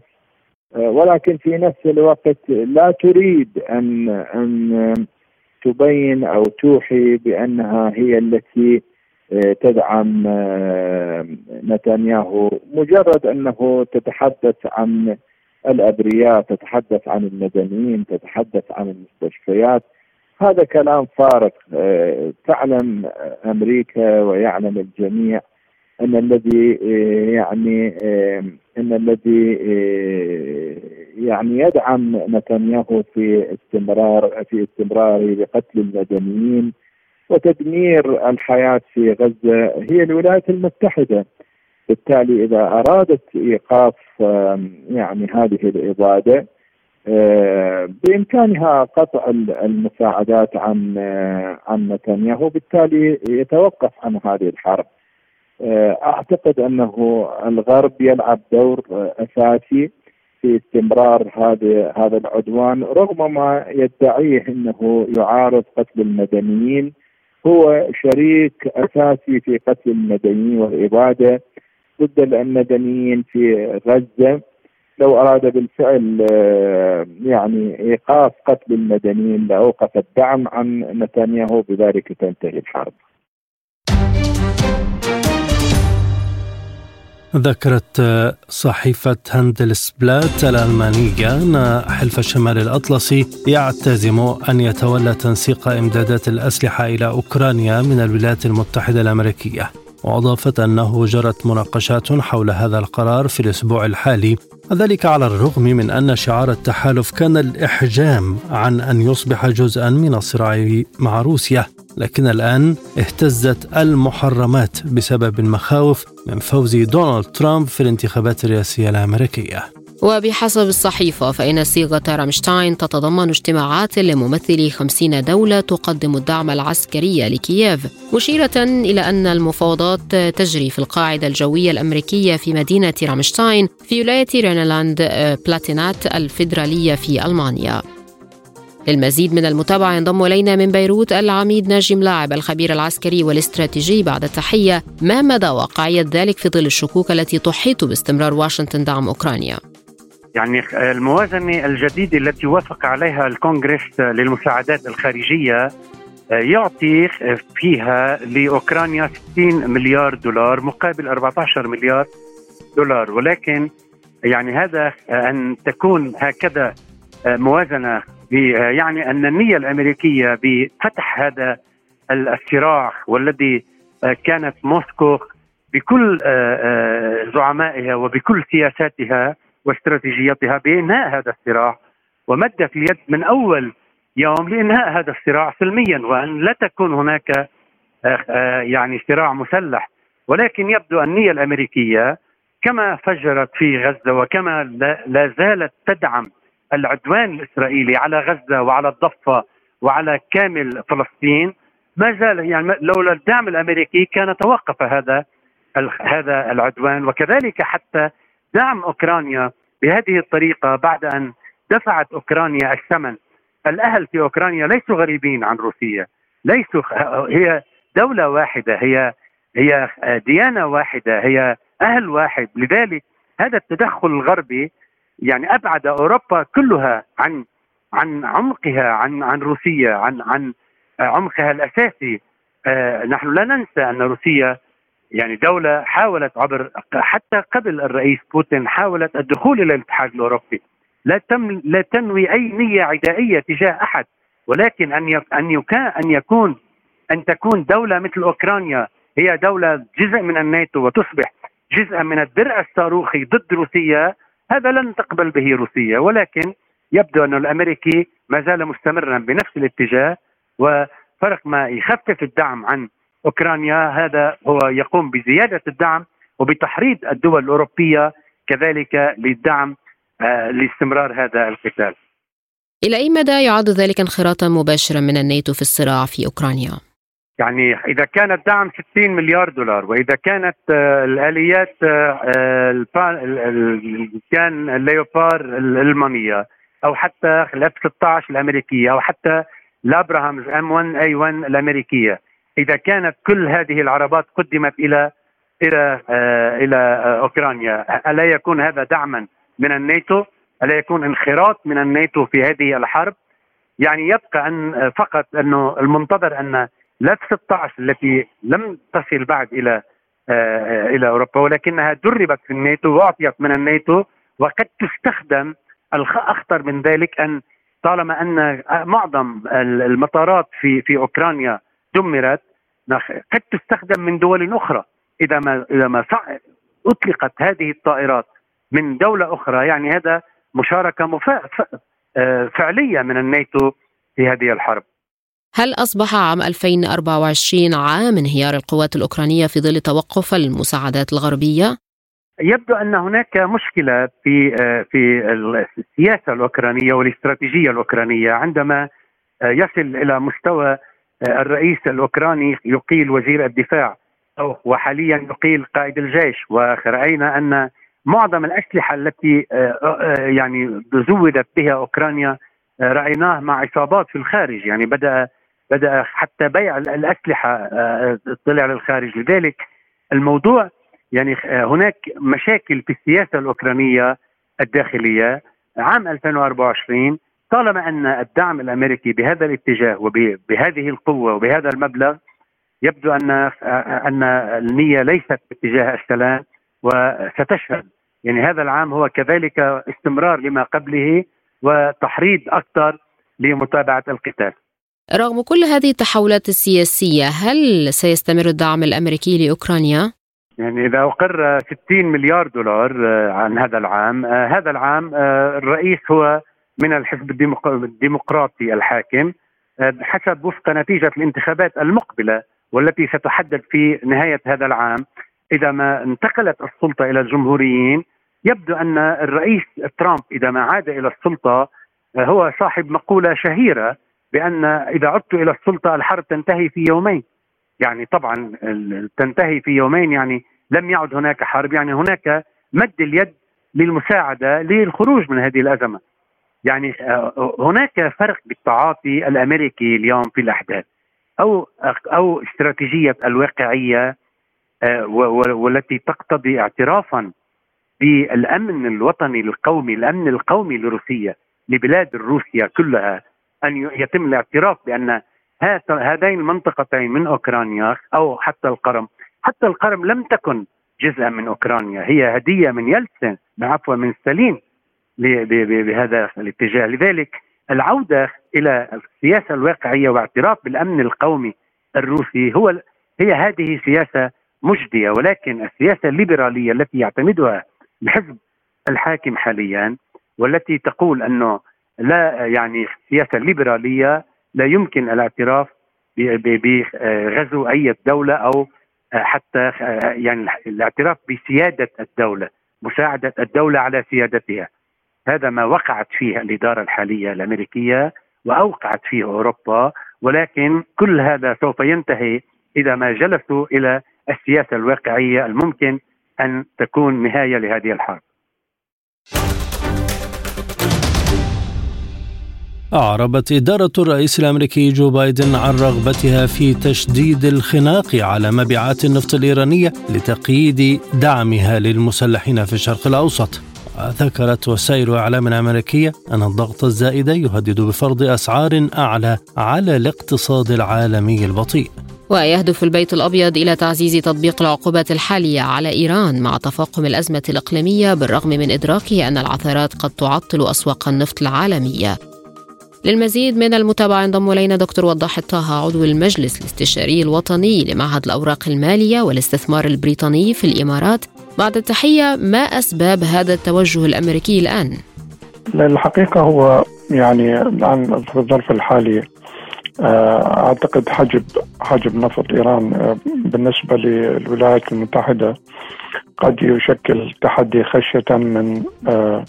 ولكن في نفس الوقت لا تريد أن أن تبين أو توحي بأنها هي التي تدعم آه، نتنياهو مجرد أنه تتحدث عن الأبرياء تتحدث عن المدنيين تتحدث عن المستشفيات. هذا كلام فارغ آه، تعلم أمريكا ويعلم الجميع أن الذي آه، يعني أن الذي يعني يدعم نتنياهو في استمرار في استمراره بقتل المدنيين وتدمير الحياة في غزة هي الولايات المتحدة. بالتالي إذا أرادت إيقاف يعني هذه الإبادة بإمكانها قطع المساعدات عن عن نتنياهو بالتالي يتوقف عن هذه الحرب. أعتقد أنه الغرب يلعب دور أساسي في استمرار هذا هذا العدوان رغم ما يدعيه إنه يعارض قتل المدنيين. هو شريك أساسي في قتل المدنيين والاباده ضد المدنيين في غزة. لو أراد بالفعل آه، يعني إيقاف قتل المدنيين لأوقف الدعم عن نتنياهو بذلك تنتهي الحرب. ذكرت صحيفة هاندلسبلات الألمانية أن حلف الشمال الأطلسي يعتزم أن يتولى تنسيق إمدادات الأسلحة إلى أوكرانيا من الولايات المتحدة الأمريكية وأضافت أنه جرت مناقشات حول هذا القرار في الأسبوع الحالي وذلك على الرغم من أن شعار التحالف كان الإحجام عن أن يصبح جزءا من الصراع مع روسيا لكن الآن اهتزت المحرمات بسبب المخاوف من فوز دونالد ترامب في الانتخابات الرئاسية الأمريكية. وبحسب الصحيفة فإن صيغة رامشتاين تتضمن اجتماعات لممثلي خمسين دولة تقدم الدعم العسكري لكييف مشيرة إلى أن المفاوضات تجري في القاعدة الجوية الأمريكية في مدينة رامشتاين في ولاية رينلاند بلاتينات الفيدرالية في ألمانيا للمزيد من المتابعة ينضم إلينا من بيروت العميد ناجي ملاعب الخبير العسكري والاستراتيجي بعد التحية ما مدى واقعية ذلك في ظل الشكوك التي تحيط باستمرار واشنطن دعم أوكرانيا؟ يعني الموازنة الجديدة التي وافق عليها الكونغرس للمساعدات الخارجية آه، يعطي فيها لأوكرانيا 60 مليار دولار مقابل 14 مليار دولار. ولكن يعني هذا آه، أن تكون هكذا آه، موازنة يعني أن النية الأمريكية بفتح هذا الصراع والذي كانت موسكو بكل زعمائها وبكل سياساتها واستراتيجيتها بإنهاء هذا الصراع ومدت اليد من أول يوم لإنهاء هذا الصراع سلميا وأن لا تكون هناك آه، آه، يعني صراع مسلح. ولكن يبدو النية الأمريكية كما فجرت في غزة وكما لا زالت تدعم العدوان الإسرائيلي على غزة وعلى الضفة وعلى كامل فلسطين. ما زال يعني لولا الدعم الأمريكي كان توقف هذا هذا العدوان وكذلك حتى دعم أوكرانيا بهذه الطريقة بعد أن دفعت أوكرانيا الثمن. الأهل في أوكرانيا ليسوا غريبين عن روسيا. ليسوا هي دولة واحدة هي هي ديانة واحدة هي أهل واحد. لذلك هذا التدخل الغربي يعني أبعد أوروبا كلها عن عن عمقها عن عن روسيا عن عن عمقها الأساسي. آه، نحن لا ننسى أن روسيا يعني دولة حاولت عبر حتى قبل الرئيس بوتين حاولت الدخول إلى الاتحاد الأوروبي. لا تم لا تنوي أي نية عدائية تجاه أحد ولكن أن أن أن يكون أن تكون دولة مثل أوكرانيا هي دولة جزء من الناتو وتصبح جزءا من الدرع الصاروخي ضد روسيا هذا لن تقبل به روسيا. ولكن يبدو أن الأمريكي ما زال مستمرا بنفس الاتجاه وفرق ما يخفف الدعم عن أوكرانيا هذا هو يقوم بزيادة الدعم وبتحريض الدول الأوروبية كذلك للدعم آه، لاستمرار هذا القتال. إلى أي مدى يعد ذلك انخراطا مباشرا من الناتو في الصراع في أوكرانيا؟ يعني إذا كان الدعم 60 مليار دولار وإذا كانت آه، الآليات آه، كان الليوبار الألمانية أو حتى ال F 16 الأمريكية أو حتى الابراهامز M 1 A 1 الأمريكية إذا كانت كل هذه العربات قدمت إلى إلى آه إلى آه أوكرانيا ألا يكون هذا دعما من الناتو؟ ألا يكون انخراط من الناتو في هذه الحرب؟ يعني يبقى أن آه، فقط أنه المنتظر أن ال F 16 التي لم تصل بعد إلى إلى أوروبا ولكنها دربت في الناتو وأعطيت من الناتو وقد تستخدم الاخطر من ذلك أن طالما أن معظم المطارات في في أوكرانيا دمرت قد تستخدم من دول أخرى إذا ما إذا ما أطلقت هذه الطائرات من دولة أخرى يعني هذا مشاركة مفا... آه، فعلية من الناتو في هذه الحرب. هل أصبح عام 2024 عام انهيار القوات الأوكرانية في ظل توقف المساعدات الغربية؟ يبدو أن هناك مشكلة في آه، في السياسة الأوكرانية والاستراتيجية الأوكرانية عندما آه، يصل إلى مستوى الرئيس الأوكراني يقيل وزير الدفاع وحاليا يقيل قائد الجيش. ورأينا أن معظم الأسلحة التي يعني زودت بها أوكرانيا رأيناه مع عصابات في الخارج. يعني بدأ بدأ حتى بيع الأسلحة طلع للخارج. لذلك الموضوع يعني هناك مشاكل في السياسة الأوكرانية الداخلية. عام 2024 طالما أن الدعم الأمريكي بهذا الاتجاه وبهذه القوة وبهذا المبلغ يبدو ان أن النية ليست باتجاه السلام وستشهد يعني هذا العام هو كذلك استمرار لما قبله وتحريض أكثر لمتابعة القتال. رغم كل هذه التحولات السياسية هل سيستمر الدعم الأمريكي لأوكرانيا؟ يعني إذا أقر 60 مليار دولار آه، عن هذا العام آه، هذا العام آه، الرئيس هو من الحزب الديمقراطي الحاكم حسب وفق نتيجة الانتخابات المقبلة والتي ستحدد في نهاية هذا العام إذا ما انتقلت السلطة إلى الجمهوريين يبدو أن الرئيس ترامب إذا ما عاد إلى السلطة هو صاحب مقولة شهيرة بأن إذا عدت إلى السلطة الحرب تنتهي في يومين. يعني طبعا تنتهي في يومين يعني لم يعد هناك حرب يعني هناك مد اليد للمساعدة للخروج من هذه الأزمة. يعني آه، هناك فرق بالتعاطي الأمريكي اليوم في الأحداث أو أو استراتيجية الواقعية آه، والتي تقتضي اعترافا بالأمن الوطني القومي، الأمن القومي لروسيا لبلاد روسيا كلها أن يتم الاعتراف بأن هذين المنطقتين من أوكرانيا أو حتى القرم، حتى القرم لم تكن جزءا من أوكرانيا، هي هدية من يلتسن عفوا من ستالين. بهذا الاتجاه، لذلك العودة إلى السياسة الواقعية واعتراف بالأمن القومي الروسي هو هي هذه سياسة مجدية ولكن السياسة الليبرالية التي يعتمدها الحزب الحاكم حاليا والتي تقول أنه لا يعني السياسة الليبرالية لا يمكن الاعتراف بغزو أي دولة أو حتى يعني الاعتراف بسيادة الدولة مساعدة الدولة على سيادتها. هذا ما وقعت فيه الإدارة الحالية الأمريكية وأوقعت فيه أوروبا ولكن كل هذا سوف ينتهي إذا ما جلسوا إلى السياسة الواقعية الممكن أن تكون نهاية لهذه الحرب. أعربت إدارة الرئيس الأمريكي جو بايدن عن رغبتها في تشديد الخناق على مبيعات النفط الإيرانية لتقييد دعمها للمسلحين في الشرق الأوسط. ذكرت وسائل إعلام أمريكية أن الضغط الزائد يهدد بفرض أسعار أعلى على الاقتصاد العالمي البطيء ويهدف البيت الأبيض إلى تعزيز تطبيق العقوبات الحالية على إيران مع تفاقم الأزمة الإقليمية بالرغم من إدراكه أن العثرات قد تعطل أسواق النفط العالمية. للمزيد من المتابعة انضم إلينا دكتور وضاح الطه عضو المجلس الاستشاري الوطني لمعهد الأوراق المالية والاستثمار البريطاني في الإمارات بعد التحية ما أسباب هذا التوجه الأمريكي الآن؟ الحقيقة هو يعني الآن في الظرف الحالي آه، أعتقد حجب حجب نفط إيران آه، بالنسبة للولايات المتحدة قد يشكل تحدي خشية من آه،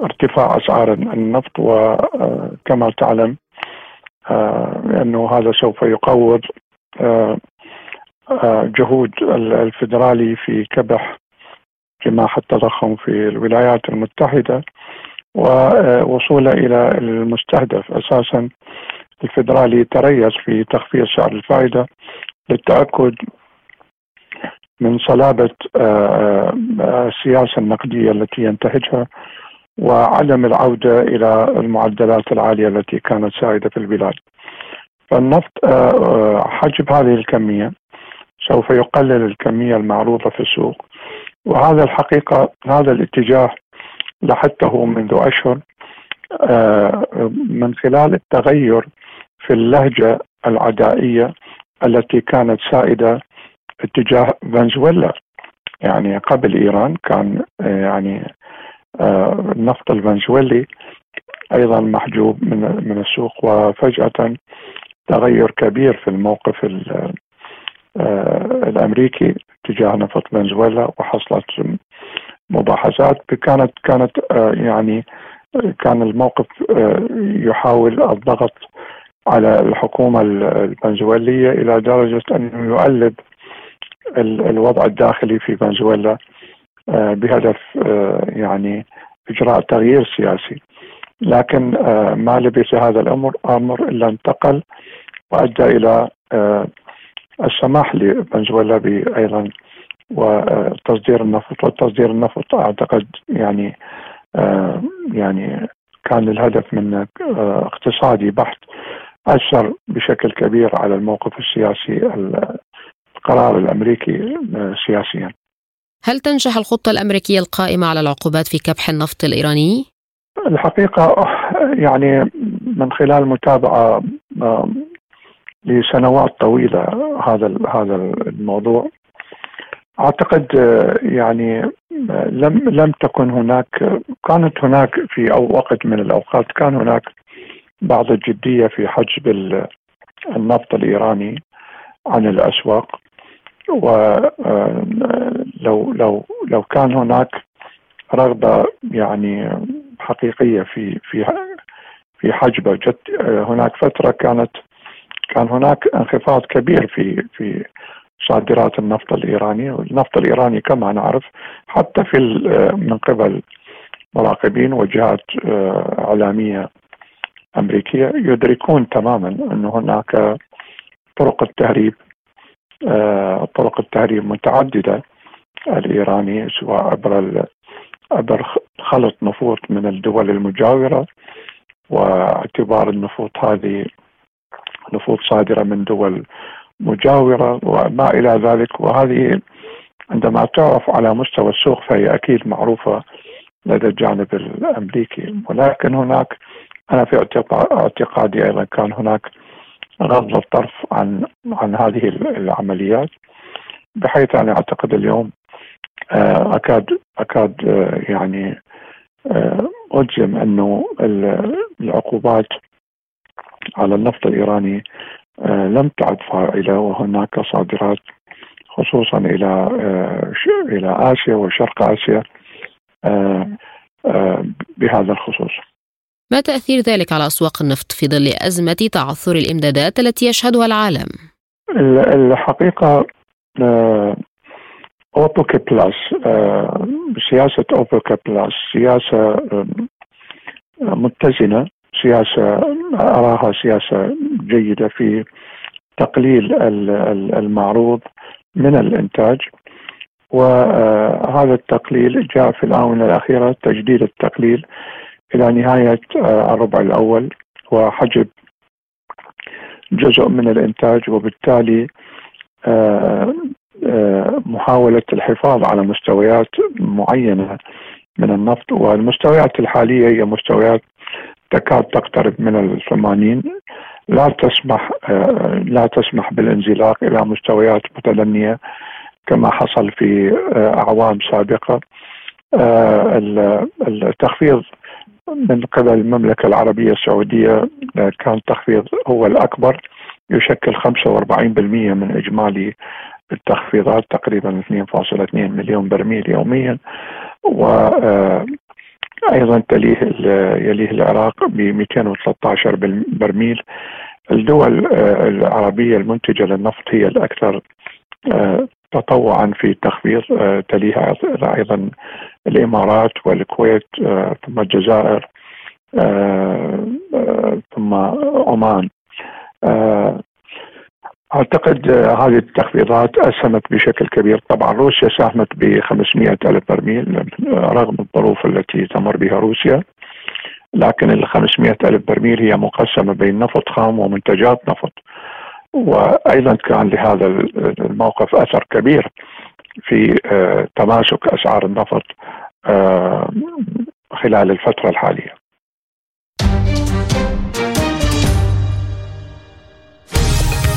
ارتفاع أسعار النفط وكما تعلم أنه هذا سوف يقوض جهود الفدرالي في كبح جماح التضخم في الولايات المتحدة ووصوله إلى المستهدف. أساسا الفدرالي تريث في تخفيض سعر الفائدة للتأكد من صلابة آه، آه، السياسة النقدية التي ينتهجها وعدم العودة إلى المعدلات العالية التي كانت سائدة في البلاد. فالنفط آه، حجب هذه الكمية سوف يقلل الكمية المعروضة في السوق. وهذا الحقيقة هذا الاتجاه لاحظته منذ أشهر آه، من خلال التغير في اللهجة العدائية التي كانت سائدة اتجاه فنزويلا. يعني قبل إيران كان آه، يعني آه، النفط الفنزويلي أيضا محجوب من من السوق وفجأة تغير كبير في الموقف الأمريكي تجاه نفط فنزويلا وحصلت مباحثات. كانت كانت آه، يعني كان الموقف آه، يحاول الضغط على الحكومة الفنزويلية إلى درجة أنه يؤلب الوضع الداخلي في فنزويلا بهدف يعني إجراء تغيير سياسي. لكن ما لبث هذا الأمر أمر الا انتقل وأدى إلى السماح لفنزويلا أيضا وتصدير النفط والتصدير النفط أعتقد يعني يعني كان الهدف منه اقتصادي بحت أثر بشكل كبير على الموقف السياسي القرار الأمريكي سياسيا. هل تنجح الخطة الأمريكية القائمة على العقوبات في كبح النفط الإيراني؟ الحقيقة يعني من خلال متابعة لسنوات طويلة هذا هذا الموضوع. أعتقد يعني لم لم تكن هناك كانت هناك في أو وقت من الأوقات كان هناك بعض الجدية في حجب النفط الإيراني عن الأسواق. ولو لو لو كان هناك رغبة يعني حقيقية في في في حجبه جد هناك فترة كانت كان هناك انخفاض كبير في في صادرات النفط الإيراني والنفط الإيراني كما نعرف حتى في من قبل مراقبين وجهات إعلامية أمريكية يدركون تماما أن هناك طرق التهريب طرق التهريب متعددة الإيراني سواء عبر عبر خلط نفوط من الدول المجاورة واعتبار النفوط هذه نفوذ صادرة من دول مجاورة وما إلى ذلك. وهذه عندما تعرف على مستوى السوق فهي أكيد معروفة لدى الجانب الأمريكي. ولكن هناك أنا في اعتقادي أيضا كان هناك غض الطرف عن عن هذه العمليات بحيث أنا أعتقد اليوم آه، أكاد أكاد آه، يعني آه، أجزم أنه العقوبات على النفط الإيراني آه، لم تعد فاعلة وهناك صادرات خصوصا إلى آه، إلى آسيا وشرق آسيا آه، بهذا الخصوص ما تأثير ذلك على أسواق النفط في ظل أزمة تعثر الإمدادات التي يشهدها العالم؟ الحقيقة أوبك بلس سياسة أوبك بلس سياسة متزنة سياسة أراها سياسة جيدة في تقليل المعروض من الإنتاج. وهذا التقليل جاء في الآونة الأخيرة تجديد التقليل إلى نهاية الربع الأول وحجب جزء من الإنتاج. وبالتالي محاولة الحفاظ على مستويات معينة من النفط. والمستويات الحالية هي مستويات تكاد تقترب من الثمانين. لا تسمح لا تسمح بالانزلاق إلى مستويات متدنية كما حصل في أعوام سابقة. التخفيض من قبل المملكة العربية السعودية كان تخفيض هو الأكبر يشكل 45% من إجمالي التخفيضات تقريبا 2.2 مليون برميل يوميا. و أيضا تليه يليه العراق ب 213 برميل. الدول آه، العربية المنتجة للنفط هي الأكثر آه، تطوعا في التخفيض آه، تليها أيضا الإمارات والكويت ثم الجزائر ثم عمان. أعتقد هذه التخفيضات أسهمت بشكل كبير. طبعا روسيا ساهمت ب 500 ألف برميل رغم الظروف التي تمر بها روسيا. لكن ال 500 ألف برميل هي مقسمة بين نفط خام ومنتجات نفط. وأيضا كان لهذا الموقف أثر كبير في آه، تماسك أسعار النفط آه، خلال الفترة الحالية.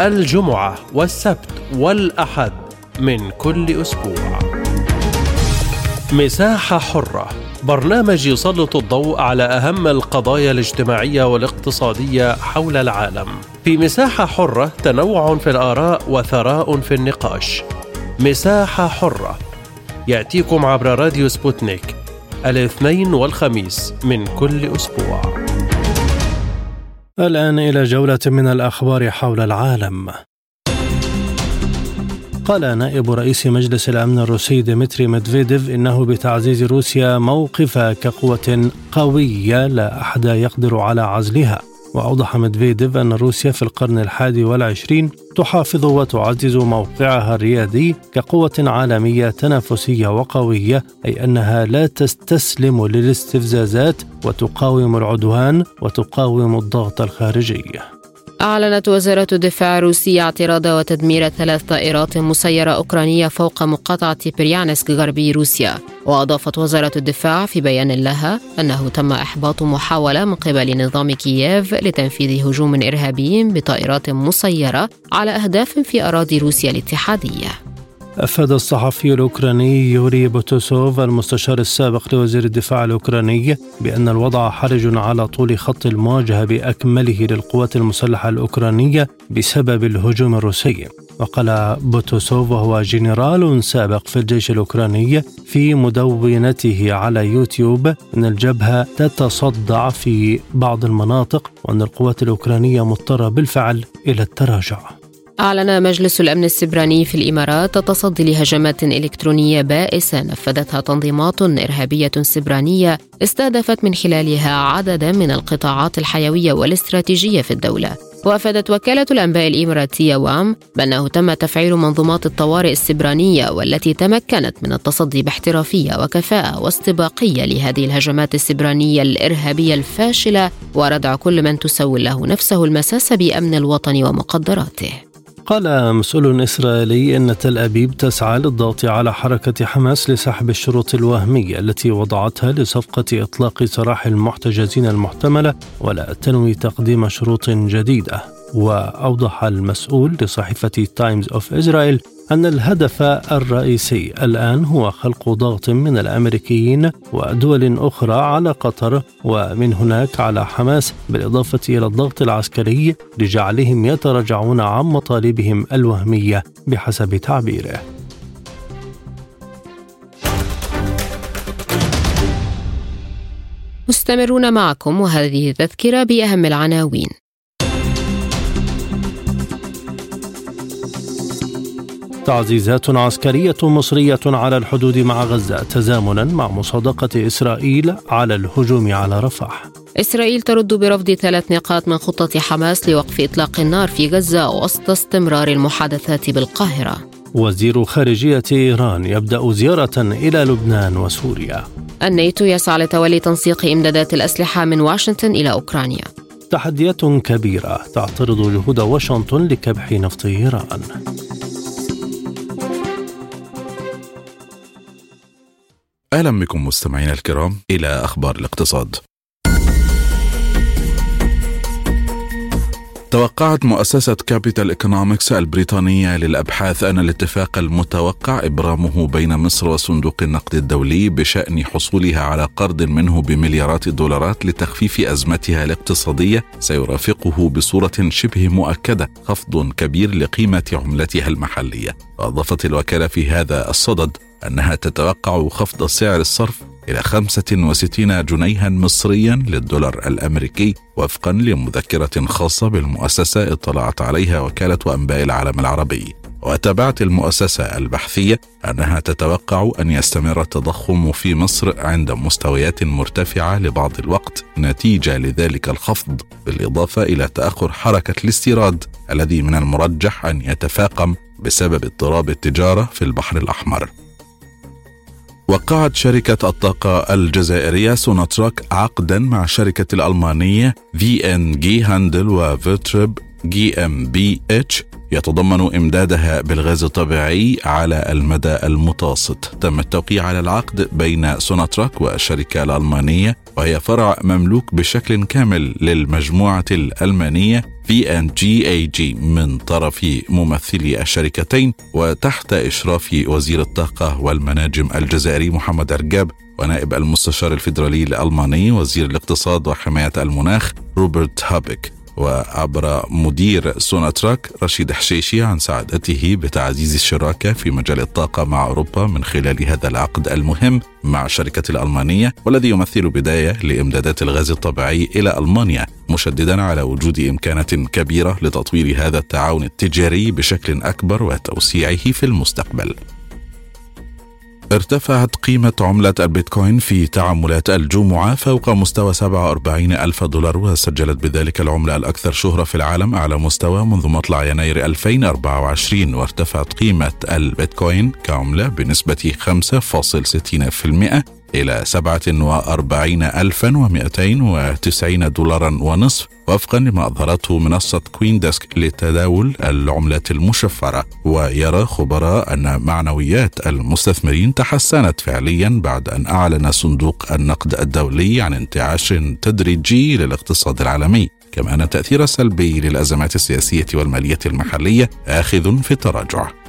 الجمعة والسبت والأحد من كل أسبوع. مساحة حرة. برنامج يسلط الضوء على أهم القضايا الاجتماعية والاقتصادية حول العالم. في مساحة حرة تنوع في الآراء وثراء في النقاش. مساحة حرة. يأتيكم عبر راديو سبوتنيك الاثنين والخميس من كل أسبوع. الآن إلى جولة من الأخبار حول العالم. قال نائب رئيس مجلس الأمن الروسي ديمتري ميدفيديف إنه بتعزيز روسيا موقفها كقوة قوية لا أحد يقدر على عزلها. وأوضح ميدفيديف أن روسيا في القرن الحادي والعشرين تحافظ وتعزز موقعها الريادي كقوة عالمية تنافسية وقوية أي أنها لا تستسلم للاستفزازات وتقاوم العدوان وتقاوم الضغط الخارجي. أعلنت وزارة الدفاع الروسية اعتراض وتدمير ثلاث طائرات مسيرة أوكرانية فوق مقاطعة بريانسك غربي روسيا. وأضافت وزارة الدفاع في بيان لها أنه تم إحباط محاولة من قبل نظام كييف لتنفيذ هجوم إرهابي بطائرات مسيرة على أهداف في أراضي روسيا الاتحادية. أفاد الصحفي الأوكراني يوري بوتوسوف المستشار السابق لوزير الدفاع الأوكراني بأن الوضع حرج على طول خط المواجهة بأكمله للقوات المسلحة الأوكرانية بسبب الهجوم الروسي. وقال بوتوسوف وهو جنرال سابق في الجيش الأوكراني في مدونته على يوتيوب أن الجبهة تتصدع في بعض المناطق وأن القوات الأوكرانية مضطرة بالفعل إلى التراجع. أعلن مجلس الأمن السبراني في الإمارات التصدي لهجمات إلكترونية بائسة نفذتها تنظيمات إرهابية سبرانية استهدفت من خلالها عددا من القطاعات الحيوية والاستراتيجية في الدولة. وأفادت وكالة الأنباء الإماراتية وأم بأنه تم تفعيل منظومات الطوارئ السبرانية والتي تمكنت من التصدي باحترافية وكفاءة واستباقية لهذه الهجمات السبرانية الإرهابية الفاشلة وردع كل من تسول له نفسه المساس بأمن الوطن ومقدراته. قال مسؤول إسرائيلي أن تل أبيب تسعى للضغط على حركة حماس لسحب الشروط الوهمية التي وضعتها لصفقة إطلاق سراح المحتجزين المحتملة ولا تنوي تقديم شروط جديدة. وأوضح المسؤول لصحيفة تايمز أوف إسرائيل أن الهدف الرئيسي الآن هو خلق ضغط من الأمريكيين ودول أخرى على قطر ومن هناك على حماس بالإضافة إلى الضغط العسكري لجعلهم يتراجعون عن مطالبهم الوهمية بحسب تعبيره. مستمرون معكم وهذه تذكرة بأهم العناوين. تعزيزات عسكرية مصرية على الحدود مع غزة تزامنا مع مصادقة إسرائيل على الهجوم على رفح. إسرائيل ترد برفض ثلاث نقاط من خطة حماس لوقف إطلاق النار في غزة وسط استمرار المحادثات بالقاهرة. وزير خارجية إيران يبدأ زيارة إلى لبنان وسوريا. الناتو يسعى لتولي تنسيق إمدادات الأسلحة من واشنطن إلى أوكرانيا. تحديات كبيرة تعترض جهود واشنطن لكبح نفط إيران. أهلا بكم مستمعينا الكرام إلى أخبار الاقتصاد. توقعت مؤسسة Capital Economics البريطانية للأبحاث أن الاتفاق المتوقع إبرامه بين مصر وصندوق النقد الدولي بشأن حصولها على قرض منه بمليارات الدولارات لتخفيف أزمتها الاقتصادية سيرافقه بصورة شبه مؤكدة خفض كبير لقيمة عملتها المحلية. وأضافت الوكالة في هذا الصدد أنها تتوقع خفض سعر الصرف إلى 65 جنيها مصريا للدولار الأمريكي وفقا لمذكرة خاصة بالمؤسسة اطلعت عليها وكالة أنباء العالم العربي. وتابعت المؤسسة البحثية أنها تتوقع أن يستمر التضخم في مصر عند مستويات مرتفعة لبعض الوقت نتيجة لذلك الخفض بالإضافة إلى تأخر حركة الاستيراد الذي من المرجح أن يتفاقم بسبب اضطراب التجارة في البحر الأحمر. وقعت شركة الطاقة الجزائرية سوناتراك عقدا مع الشركة الألمانية في ان جي هاندل وفيرتريب جي ام بي اتش يتضمن إمدادها بالغاز الطبيعي على المدى المتوسط. تم التوقيع على العقد بين سوناتراك والشركة الألمانية وهي فرع مملوك بشكل كامل للمجموعة الألمانية VNG AG من طرف ممثلي الشركتين وتحت إشراف وزير الطاقة والمناجم الجزائري محمد عرقاب ونائب المستشار الفيدرالي الألماني وزير الاقتصاد وحماية المناخ روبرت هابك. وعبر مدير سوناتراك رشيد حشيشي عن سعادته بتعزيز الشراكة في مجال الطاقة مع أوروبا من خلال هذا العقد المهم مع الشركة الألمانية والذي يمثل بداية لإمدادات الغاز الطبيعي إلى ألمانيا مشددا على وجود إمكانات كبيرة لتطوير هذا التعاون التجاري بشكل أكبر وتوسيعه في المستقبل. ارتفعت قيمة عملة البيتكوين في تعاملات الجمعة فوق مستوى 47 ألف دولار وسجلت بذلك العملة الأكثر شهرة في العالم أعلى مستوى منذ مطلع يناير 2024 وارتفعت قيمة البيتكوين كعملة بنسبة 5.60% إلى 47290 دولارا ونصف وفقا لما أظهرته منصة CoinDesk لتداول العملات المشفرة. ويرى خبراء أن معنويات المستثمرين تحسنت فعليا بعد أن أعلن صندوق النقد الدولي عن انتعاش تدريجي للاقتصاد العالمي. كما أن التأثير السلبي للأزمات السياسية والمالية المحلية آخذ في التراجع.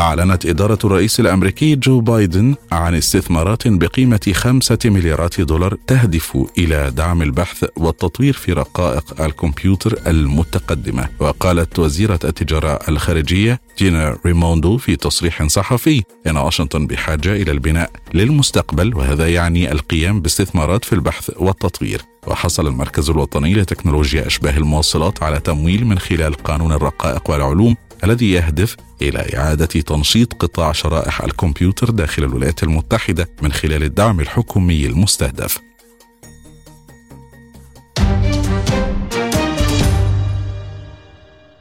أعلنت إدارة الرئيس الأمريكي جو بايدن عن استثمارات بقيمة خمسة مليارات دولار تهدف إلى دعم البحث والتطوير في رقائق الكمبيوتر المتقدمة. وقالت وزيرة التجارة الخارجية جينا ريموندو في تصريح صحفي إن واشنطن بحاجة إلى البناء للمستقبل وهذا يعني القيام باستثمارات في البحث والتطوير. وحصل المركز الوطني لتكنولوجيا أشباه المواصلات على تمويل من خلال قانون الرقائق والعلوم الذي يهدف إلى إعادة تنشيط قطاع شرائح الكمبيوتر داخل الولايات المتحدة من خلال الدعم الحكومي المستهدف.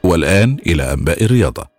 والآن إلى أنباء الرياضة.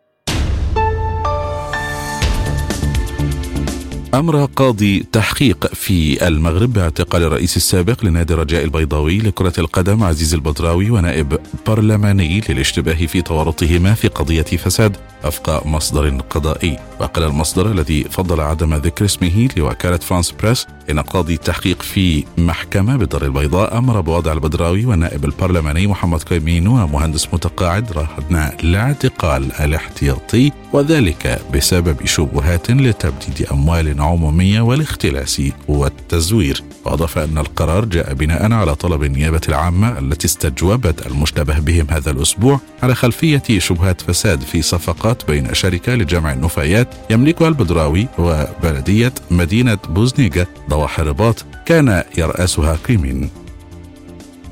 أمر قاضي تحقيق في المغرب باعتقال الرئيس السابق لنادي الرجاء البيضاوي لكرة القدم عزيز البدراوي ونائب برلماني للاشتباه في تورطهما في قضية فساد وفق مصدر قضائي. وقال المصدر الذي فضل عدم ذكر اسمه لوكالة فرانس بريس إن قاضي التحقيق في محكمة بالدار البيضاء أمر بوضع البدراوي والنائب البرلماني محمد كريمين ومهندس متقاعد رهن الاعتقال الاحتياطي وذلك بسبب شبهات لتبديد أموال عمومية والاختلاس والتزوير. وأضاف أن القرار جاء بناء على طلب النيابة العامة التي استجوبت المشتبه بهم هذا الأسبوع على خلفية شبهات فساد في صفقات بين شركة لجمع النفايات يملكها البدراوي وبلدية مدينة بوزنيقة ضواحي الرباط كان يرأسها كريمين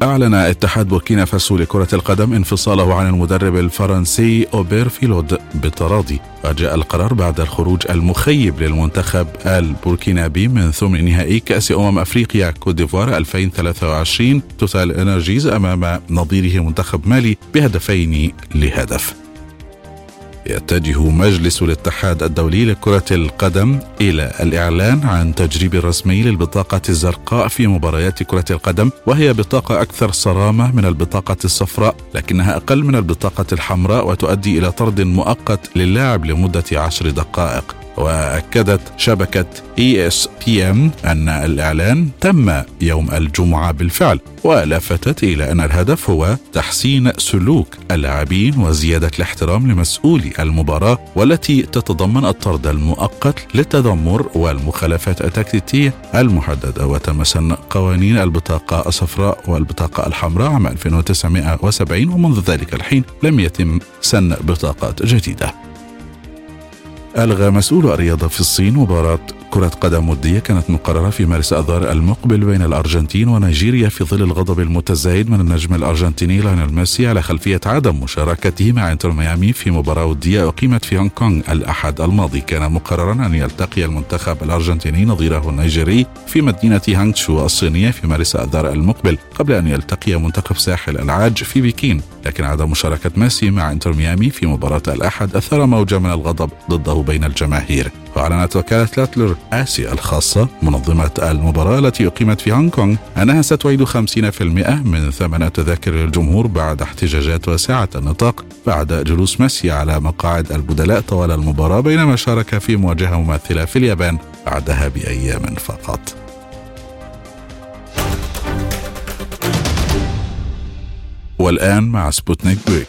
أعلن اتحاد بوركينا فاسو لكرة القدم انفصاله عن المدرب الفرنسي أوبير فيلود بالتراضي. وجاء القرار بعد الخروج المخيب للمنتخب البوركينابي من ثمن نهائي كأس أمم أفريقيا كوت ديفوار 2023 توتال إنرجيز أمام نظيره منتخب مالي بهدفين لهدف. يتجه مجلس الاتحاد الدولي لكرة القدم إلى الإعلان عن تجريب رسمي للبطاقة الزرقاء في مباريات كرة القدم وهي بطاقة أكثر صرامة من البطاقة الصفراء لكنها أقل من البطاقة الحمراء وتؤدي إلى طرد مؤقت للاعب لمدة عشر دقائق. وأكدت شبكة ESPN أن الإعلان تم يوم الجمعة بالفعل ولفتت إلى أن الهدف هو تحسين سلوك اللاعبين وزيادة الاحترام لمسؤولي المباراة والتي تتضمن الطرد المؤقت للتذمر والمخالفات التكتيكية المحددة. وتم سن قوانين البطاقة الصفراء والبطاقة الحمراء عام 1970 ومنذ ذلك الحين لم يتم سن بطاقات جديدة. ألغى مسؤولو الرياضة في الصين مباراة كرة قدم ودية كانت مقررة في مارس أذار المقبل بين الأرجنتين ونيجيريا في ظل الغضب المتزايد من النجم الأرجنتيني ليونيل ميسي على خلفية عدم مشاركته مع إنتر ميامي في مباراة ودية أقيمت في هونغ كونغ. الأحد الماضي كان مقررا أن يلتقي المنتخب الأرجنتيني نظيره النيجيري في مدينة هانغشو الصينية في مارس أذار المقبل قبل أن يلتقي منتخب ساحل العاج في بكين. لكن عدم مشاركة ميسي مع إنتر ميامي في مباراة الأحد أثار موجة من الغضب ضده بين الجماهير وأعلنت وكالة لاتلر آسيا الخاصة منظمة المباراة التي أقيمت في هونغ كونغ أنها ستعيد 50% من ثمن تذاكر الجمهور بعد احتجاجات واسعة النطاق بعد جلوس ميسي على مقاعد البدلاء طوال المباراة بينما شارك في مواجهة مماثلة في اليابان بعدها بأيام فقط. والآن مع سبوتنيك بريك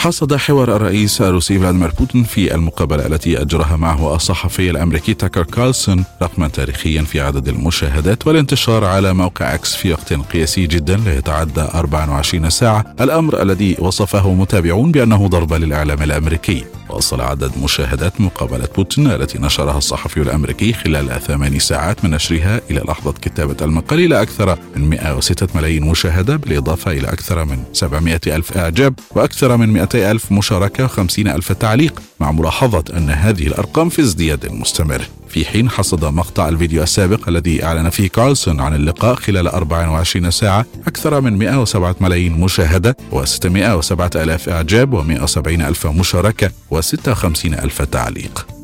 حصد حوار الرئيس الروسي فلاديمير بوتين في المقابلة التي أجرها معه الصحفي الأمريكي تاكر كارلسون رقما تاريخيا في عدد المشاهدات والانتشار على موقع إكس في وقت قياسي جدا لا يتعدى 24 ساعة. الأمر الذي وصفه متابعون بأنه ضربة للإعلام الأمريكي. وصل عدد مشاهدات مقابلة بوتين التي نشرها الصحفي الأمريكي خلال ثماني ساعات من نشرها إلى لحظة كتابة المقال إلى أكثر من 106 ملايين مشاهدة بالإضافة إلى أكثر من 700 ألف إعجاب وأكثر من 200 ألف مشاركة و50 ألف تعليق مع ملاحظة أن هذه الأرقام في ازدياد مستمر. في حين حصد مقطع الفيديو السابق الذي أعلن فيه كارلسون عن اللقاء خلال 24 ساعة أكثر من 107 ملايين مشاهدة و607 ألاف إعجاب و170 ألف مشاركة و56 ألف تعليق.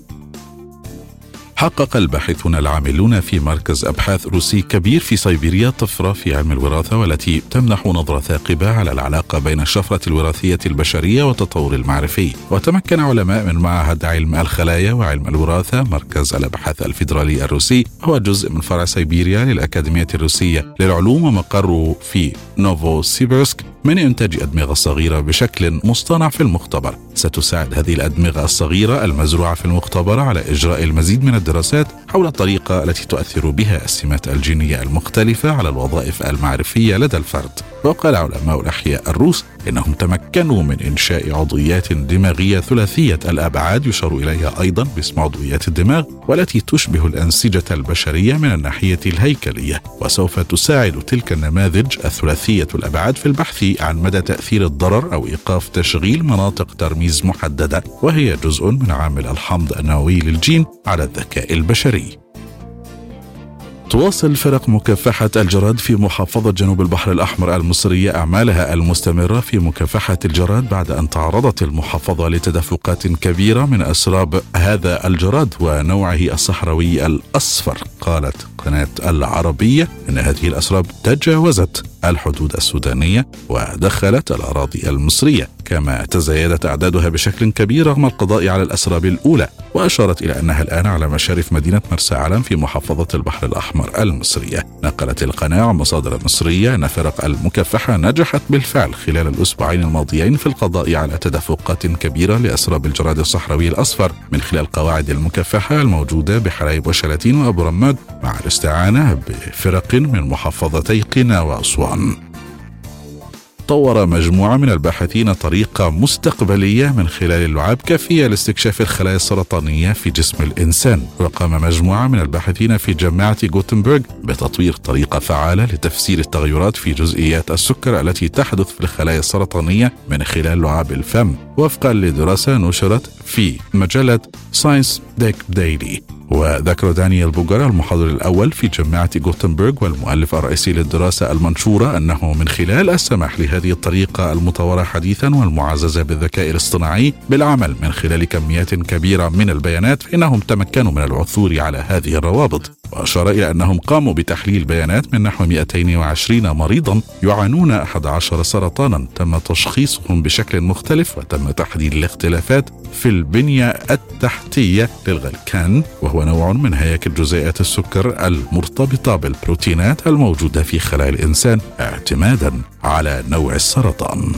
حقق الباحثون العاملون في مركز أبحاث روسي كبير في سيبيريا طفرة في علم الوراثة والتي تمنح نظرة ثاقبة على العلاقة بين الشفرة الوراثية البشرية والتطور المعرفي. وتمكن علماء من معهد علم الخلايا وعلم الوراثة مركز الأبحاث الفيدرالي الروسي. هو جزء من فرع سيبيريا للأكاديمية الروسية للعلوم ومقره في نوفو سيبرسك من إنتاج أدمغة صغيرة بشكل مصطنع في المختبر. ستساعد هذه الأدمغة الصغيرة المزروعة في المختبر على إجراء المزيد من الدراسات حول الطريقة التي تؤثر بها السمات الجينية المختلفة على الوظائف المعرفية لدى الفرد. وقال علماء الأحياء الروس إنهم تمكنوا من إنشاء عضويات دماغية ثلاثية الأبعاد يشار إليها أيضا باسم عضويات الدماغ والتي تشبه الأنسجة البشرية من الناحية الهيكلية وسوف تساعد تلك النماذج الثلاثية الأبعاد في البحث عن مدى تأثير الضرر أو إيقاف تشغيل مناطق ترميز محددة وهي جزء من عامل الحمض النووي للجين على الذكاء البشري. تواصل فرق مكافحة الجراد في محافظة جنوب البحر الأحمر المصرية أعمالها المستمرة في مكافحة الجراد بعد أن تعرضت المحافظة لتدفقات كبيرة من أسراب هذا الجراد ونوعه الصحراوي الأصفر. قالت قناة العربية أن هذه الأسراب تجاوزت الحدود السودانية ودخلت الأراضي المصرية كما تزايدت أعدادها بشكل كبير رغم القضاء على الأسراب الأولى وأشارت إلى أنها الآن على مشارف مدينة مرسى علم في محافظة البحر الأحمر المصرية. نقلت القناة عن مصادر مصرية أن فرق المكافحة نجحت بالفعل خلال الأسبوعين الماضيين في القضاء على تدفقات كبيرة لأسراب الجراد الصحراوي الأصفر من خلال قواعد المكافحة الموجودة بحلايب وشلاتين وأبو رماد مع الاستعانة بفرق من محافظتي قنا طور مجموعة من الباحثين طريقة مستقبلية من خلال اللعاب كافية لاستكشاف الخلايا السرطانية في جسم الإنسان. وقام مجموعة من الباحثين في جامعة غوتنبرغ بتطوير طريقة فعالة لتفسير التغيرات في جزئيات السكر التي تحدث في الخلايا السرطانية من خلال لعاب الفم. وفقا لدراسة نشرت في مجلة Science Daily وذكر دانيال بوغر المحاضر الأول في جامعة غوتنبرغ والمؤلف الرئيسي للدراسة المنشورة أنه من خلال السماح لهذه الطريقة المطورة حديثا والمعززة بالذكاء الاصطناعي بالعمل من خلال كميات كبيرة من البيانات فإنهم تمكنوا من العثور على هذه الروابط. وأشار إلى أنهم قاموا بتحليل بيانات من نحو 220 مريضا يعانون 11 سرطانا تم تشخيصهم بشكل مختلف وتم تحديد الاختلافات في البنية التحتية للغليكان وهو نوع من هياكل جزيئات السكر المرتبطة بالبروتينات الموجودة في خلايا الإنسان اعتمادا على نوع السرطان.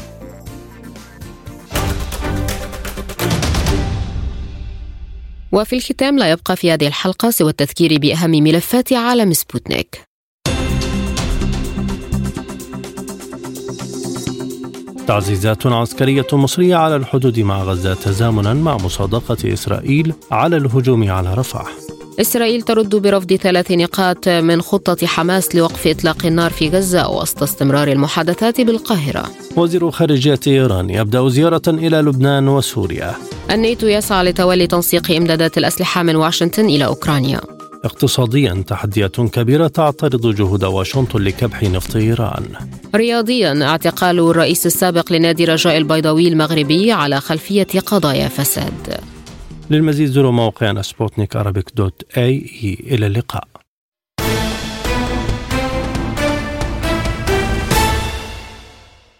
وفي الختام لا يبقى في هذه الحلقة سوى التذكير بأهم ملفات عالم سبوتنيك. تعزيزات عسكرية مصرية على الحدود مع غزة تزامنا مع مصادقة إسرائيل على الهجوم على رفح. إسرائيل ترد برفض ثلاث نقاط من خطة حماس لوقف إطلاق النار في غزة وسط استمرار المحادثات بالقاهرة. وزير خارجية إيران يبدأ زيارة إلى لبنان وسوريا. الناتو يسعى لتولي تنسيق إمدادات الأسلحة من واشنطن إلى أوكرانيا. اقتصاديا تحديات كبيرة تعترض جهود واشنطن لكبح نفط إيران. رياضيا اعتقال الرئيس السابق لنادي رجاء البيضاوي المغربي على خلفية قضايا فساد. للمزيد زوروا موقعنا سبوتنيك دوت إي. إلى اللقاء.